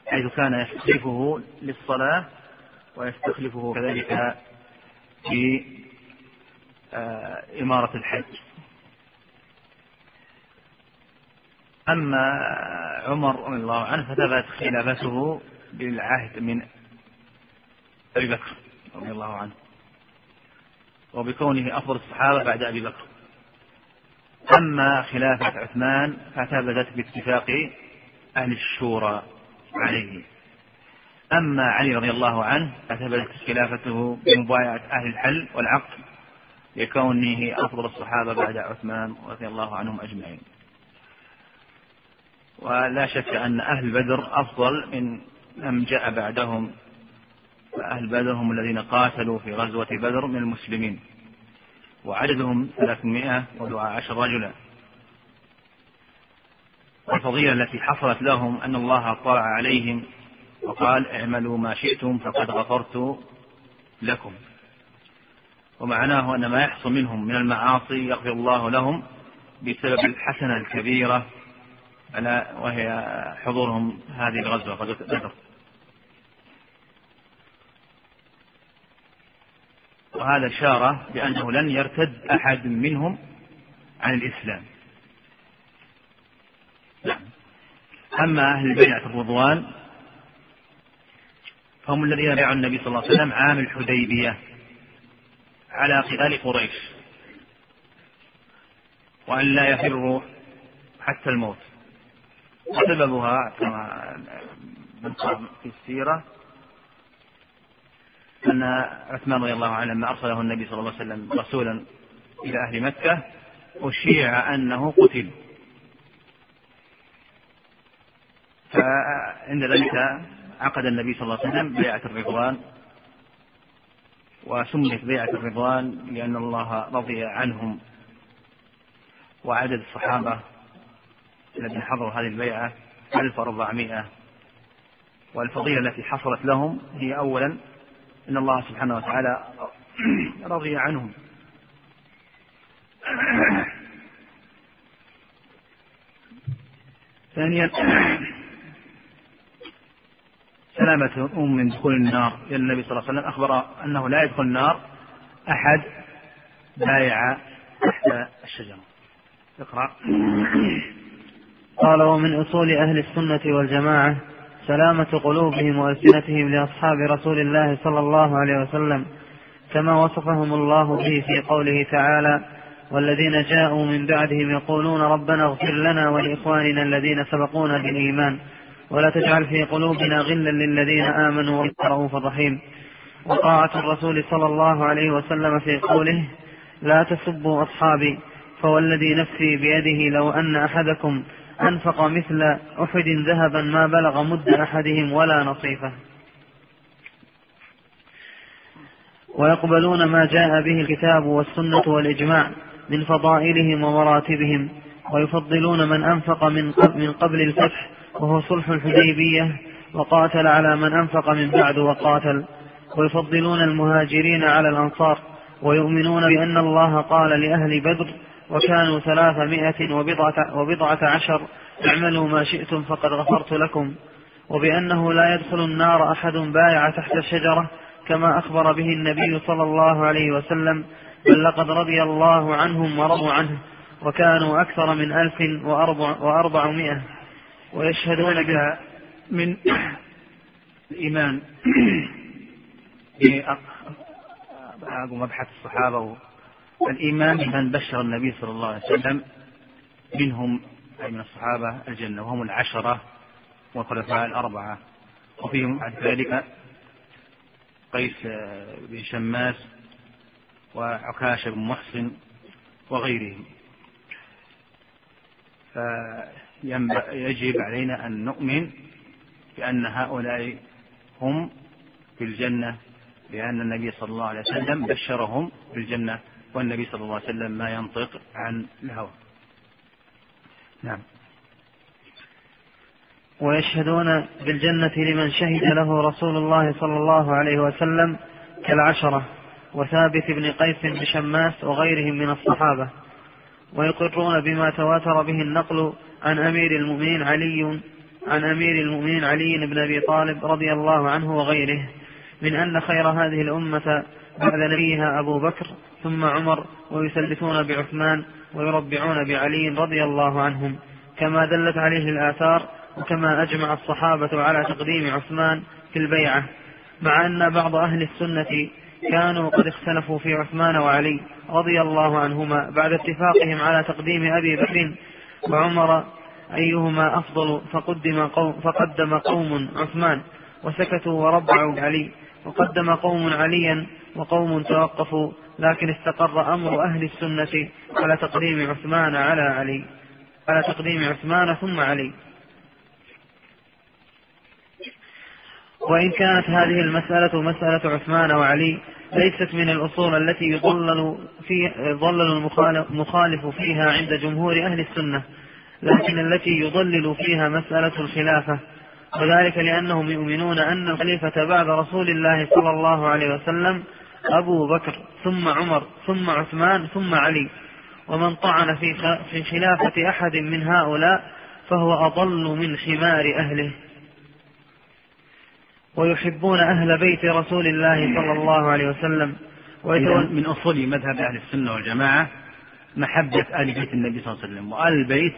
Speaker 1: حيث كان يستخلفه للصلاة ويستخلفه كذلك في آه، إمارة الحج أما عمر رضي الله عنه فثبت خلافته بالعهد من أبي بكر رضي الله عنه وبكونه أفضل الصحابة بعد أبي بكر أما خلافة عثمان فثبتت باتفاق أهل الشورى عليه أما علي رضي الله عنه فثبتت خلافته بمبايعة أهل الحل والعقد لكونه أفضل الصحابة بعد عثمان رضي الله عنهم أجمعين ولا شك أن أهل بدر أفضل من من جاء بعدهم فأهل بدر هم الذين قاتلوا في غزوة بدر من المسلمين وعددهم ثلاثمائة ودعاء عشر رجلا والفضيلة التي حصلت لهم أن الله اطلع عليهم وقال اعملوا ما شئتم فقد غفرت لكم ومعناه أن ما يحصل منهم من المعاصي يغفر الله لهم بسبب الحسنة الكبيرة على وهي حضورهم هذه الغزوة غزوة بدر وهذا شارة بأنه لن يرتد أحد منهم عن الإسلام نعم أما أهل البيعة الرضوان فهم الذين بايعوا النبي صلى الله عليه وسلم عام الحديبية على قتال قريش وأن لا يفروا حتى الموت وسببها كما في السيرة أن عثمان رضي الله عنه لما أرسله النبي صلى الله عليه وسلم رسولا إلى أهل مكة أشيع أنه قتل فعند ذلك عقد النبي صلى الله عليه وسلم بيعة الرضوان وسميت بيعة الرضوان لأن الله رضي عنهم وعدد الصحابة الذين حضروا هذه البيعة 1400 والفضيلة التي حصلت لهم هي أولا إن الله سبحانه وتعالى (clears throat) رضي عنهم (clears throat) ثانيا (clears throat) سلامة الأم من دخول النار لأن النبي صلى الله عليه وسلم أخبر أنه لا يدخل النار أحد بايع تحت الشجرة اقرأ
Speaker 3: قال ومن أصول أهل السنة والجماعة سلامة قلوبهم وألسنتهم لأصحاب رسول الله صلى الله عليه وسلم كما وصفهم الله به في قوله تعالى والذين جاءوا من بعدهم يقولون ربنا اغفر لنا ولإخواننا الذين سبقونا بالإيمان ولا تجعل في قلوبنا غلا للذين آمنوا والله رؤوف رحيم وطاعة الرسول صلى الله عليه وسلم في قوله لا تسبوا أصحابي فوالذي نفسي بيده لو أن أحدكم أنفق مثل أحد ذهبا ما بلغ مد أحدهم ولا نصيفه ويقبلون ما جاء به الكتاب والسنة والإجماع من فضائلهم ومراتبهم ويفضلون من أنفق من قبل, من قبل الفتح وهو صلح الحديبية وقاتل على من أنفق من بعد وقاتل ويفضلون المهاجرين على الأنصار ويؤمنون بأن الله قال لأهل بدر وكانوا ثلاثمائة وبضعة, وبضعة عشر اعملوا ما شئتم فقد غفرت لكم وبأنه لا يدخل النار أحد بايع تحت الشجرة كما أخبر به النبي صلى الله عليه وسلم بل لقد رضي الله عنهم ورضوا عنه وكانوا أكثر من ألف وأربع وأربعمائة
Speaker 1: ويشهدون بها من الإيمان بأبحث الصحابة الإيمان بمن بشر النبي صلى الله عليه وسلم منهم أي من الصحابة الجنة وهم العشرة والخلفاء الأربعة وفيهم بعد ذلك قيس بن شماس وعكاشة بن محسن وغيرهم فيجب علينا أن نؤمن بأن هؤلاء هم في الجنة لأن النبي صلى الله عليه وسلم بشرهم بالجنة والنبي صلى الله عليه وسلم ما ينطق عن الهوى نعم
Speaker 3: ويشهدون بالجنة لمن شهد له رسول الله صلى الله عليه وسلم كالعشرة وثابت بن قيس بن شماس وغيرهم من الصحابة ويقرون بما تواتر به النقل عن أمير المؤمنين علي عن أمير المؤمنين علي بن أبي طالب رضي الله عنه وغيره من أن خير هذه الأمة بعد نبيها أبو بكر ثم عمر ويثلثون بعثمان ويربعون بعلي رضي الله عنهم كما دلت عليه الآثار وكما أجمع الصحابة على تقديم عثمان في البيعة مع أن بعض أهل السنة كانوا قد اختلفوا في عثمان وعلي رضي الله عنهما بعد اتفاقهم على تقديم أبي بكر وعمر أيهما أفضل فقدم قوم, فقدم قوم عثمان وسكتوا وربعوا علي وقدم قوم عليا وقوم توقفوا لكن استقر أمر أهل السنة على تقديم عثمان على علي على تقديم عثمان ثم علي وإن كانت هذه المسألة مسألة عثمان وعلي ليست من الأصول التي يضلل, في يضلل المخالف فيها عند جمهور أهل السنة لكن التي يضلل فيها مسألة الخلافة وذلك لأنهم يؤمنون أن الخليفة بعد رسول الله صلى الله عليه وسلم أبو بكر ثم عمر ثم عثمان ثم علي ومن طعن في في خلافة أحد من هؤلاء فهو أضل من خمار أهله ويحبون أهل بيت رسول الله صلى الله عليه وسلم
Speaker 1: من أصول مذهب أهل السنة والجماعة محبة آل بيت النبي صلى الله عليه وسلم وآل البيت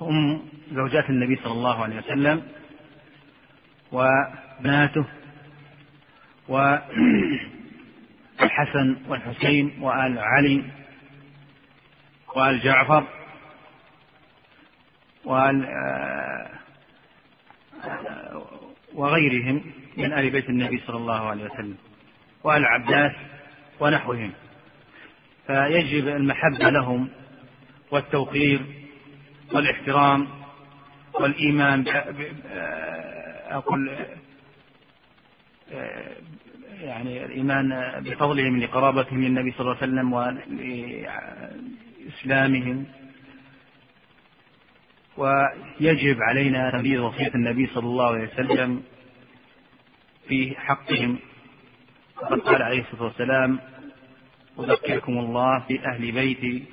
Speaker 1: هم زوجات النبي صلى الله عليه وسلم وبناته و (clears throat) الحسن والحسين وآل علي وآل جعفر وآل آه، وغيرهم من آل بيت النبي صلى الله عليه وسلم وآل عباس ونحوهم فيجب المحبة لهم والتوقير والاحترام والإيمان آه، أقول آه، يعني الإيمان بفضلهم لقرابتهم للنبي صلى الله عليه وسلم ولإسلامهم ويجب علينا تنفيذ وصية النبي صلى الله عليه وسلم في حقهم وقد قال عليه الصلاة والسلام أذكركم الله في أهل بيتي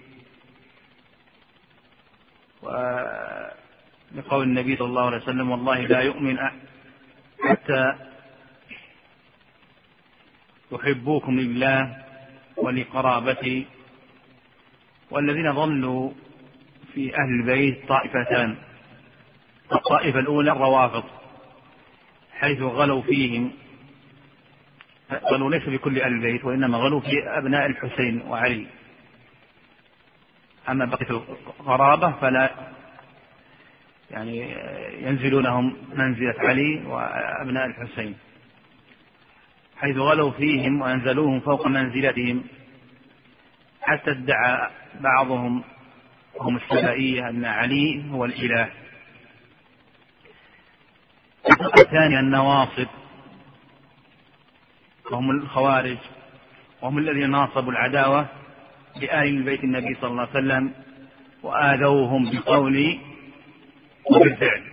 Speaker 1: ولقول النبي صلى الله عليه وسلم والله لا يؤمن حتى يحبوكم لله ولقرابته والذين ظلوا في أهل البيت طائفتان الطائفة الأولى الروافض حيث غلوا فيهم غلوا ليس بكل أهل البيت وإنما غلوا في أبناء الحسين وعلي أما بقية القرابة فلا يعني ينزلونهم منزلة علي وأبناء الحسين حيث غلوا فيهم وأنزلوهم فوق منزلتهم حتى ادعى بعضهم وهم السبائية أن علي هو الإله الثاني النواصب وهم الخوارج وهم الذين ناصبوا العداوة لآل بيت النبي صلى الله عليه وسلم وآذوهم بقول وبالفعل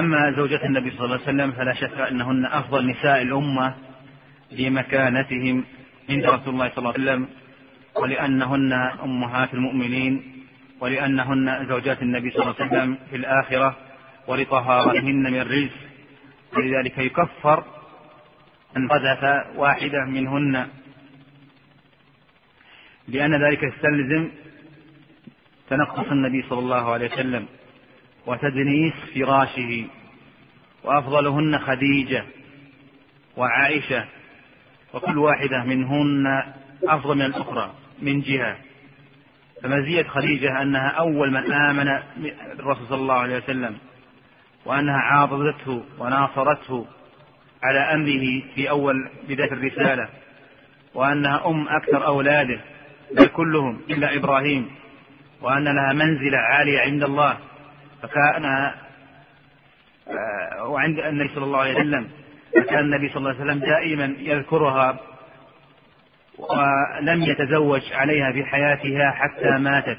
Speaker 1: أما زوجة النبي صلى الله عليه وسلم فلا شك أنهن أفضل نساء الأمة لمكانتهم عند رسول الله صلى الله عليه وسلم ولأنهن أمهات المؤمنين ولأنهن زوجات النبي صلى الله عليه وسلم في الآخرة ولطهارتهن من الرزق ولذلك يكفر أن قذف واحدة منهن لأن ذلك يستلزم تنقص النبي صلى الله عليه وسلم وتدنيس فراشه وافضلهن خديجه وعائشه وكل واحده منهن افضل من الاخرى من جهه فمزيه خديجه انها اول من امن بالرسول صلى الله عليه وسلم وانها عاضدته وناصرته على امره في اول بدايه الرساله وانها ام اكثر اولاده بل كلهم الا ابراهيم وان لها منزله عاليه عند الله فكان آه، وعند النبي صلى الله عليه وسلم فكان النبي صلى الله عليه وسلم دائما يذكرها ولم يتزوج عليها في حياتها حتى ماتت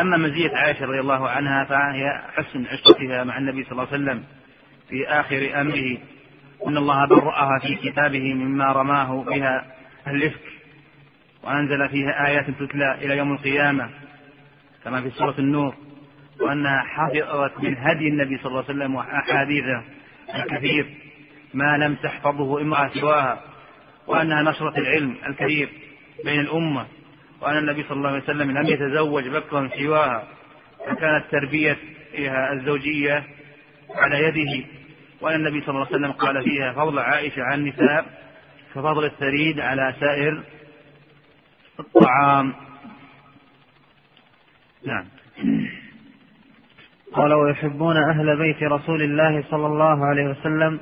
Speaker 1: أما مزية عائشة رضي الله عنها فهي حسن عشرتها مع النبي صلى الله عليه وسلم في آخر أمره إن الله برأها في كتابه مما رماه بها الإفك وأنزل فيها آيات تتلى إلى يوم القيامة كما في سورة النور وأنها حفظت من هدي النبي صلى الله عليه وسلم وأحاديثه الكثير ما لم تحفظه امرأة سواها وأنها نشرت العلم الكثير بين الأمة وأن النبي صلى الله عليه وسلم لم يتزوج بكرا سواها فكانت تربيتها الزوجية على يده وأن النبي صلى الله عليه وسلم قال فيها فضل عائشة على النساء كفضل الثريد على سائر الطعام
Speaker 3: نعم قال ويحبون أهل بيت رسول الله صلى الله عليه وسلم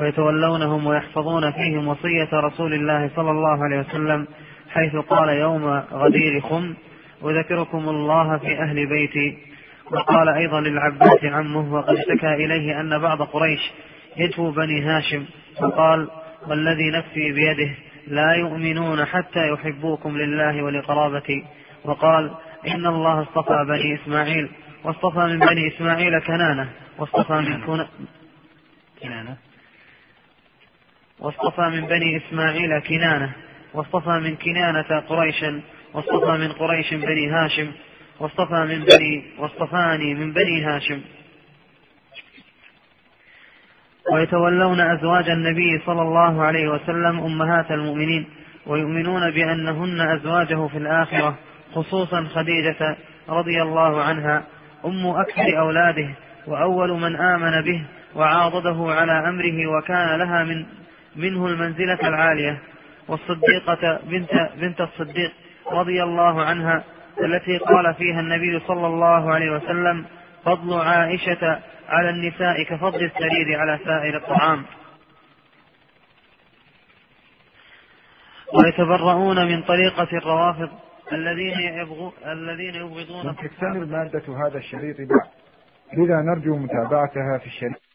Speaker 3: ويتولونهم ويحفظون فيهم وصية رسول الله صلى الله عليه وسلم حيث قال يوم غدير خم أذكركم الله في أهل بيتي وقال أيضا للعباس عمه وقد اشتكى إليه أن بعض قريش يتفو بني هاشم فقال والذي نفسي بيده لا يؤمنون حتى يحبوكم لله ولقرابتي وقال إن الله اصطفى بني إسماعيل واصطفى من بني إسماعيل كنانة واصطفى من كنا كنانة واصطفى من بني إسماعيل كنانة واصطفى من كنانة قريشا واصطفى من قريش بني هاشم واصطفى من بني واصطفاني من بني هاشم ويتولون أزواج النبي صلى الله عليه وسلم أمهات المؤمنين ويؤمنون بأنهن أزواجه في الآخرة خصوصا خديجة رضي الله عنها أم أكثر أولاده وأول من آمن به وعاضده على أمره وكان لها من منه المنزلة العالية والصديقة بنت, بنت الصديق رضي الله عنها التي قال فيها النبي صلى الله عليه وسلم فضل عائشة على النساء كفضل السرير على سائر الطعام ويتبرؤون من طريقة الروافض الذين يبغو الذين يبغضون
Speaker 1: تستمر مادة هذا الشريط بعد لذا نرجو متابعتها في الشريط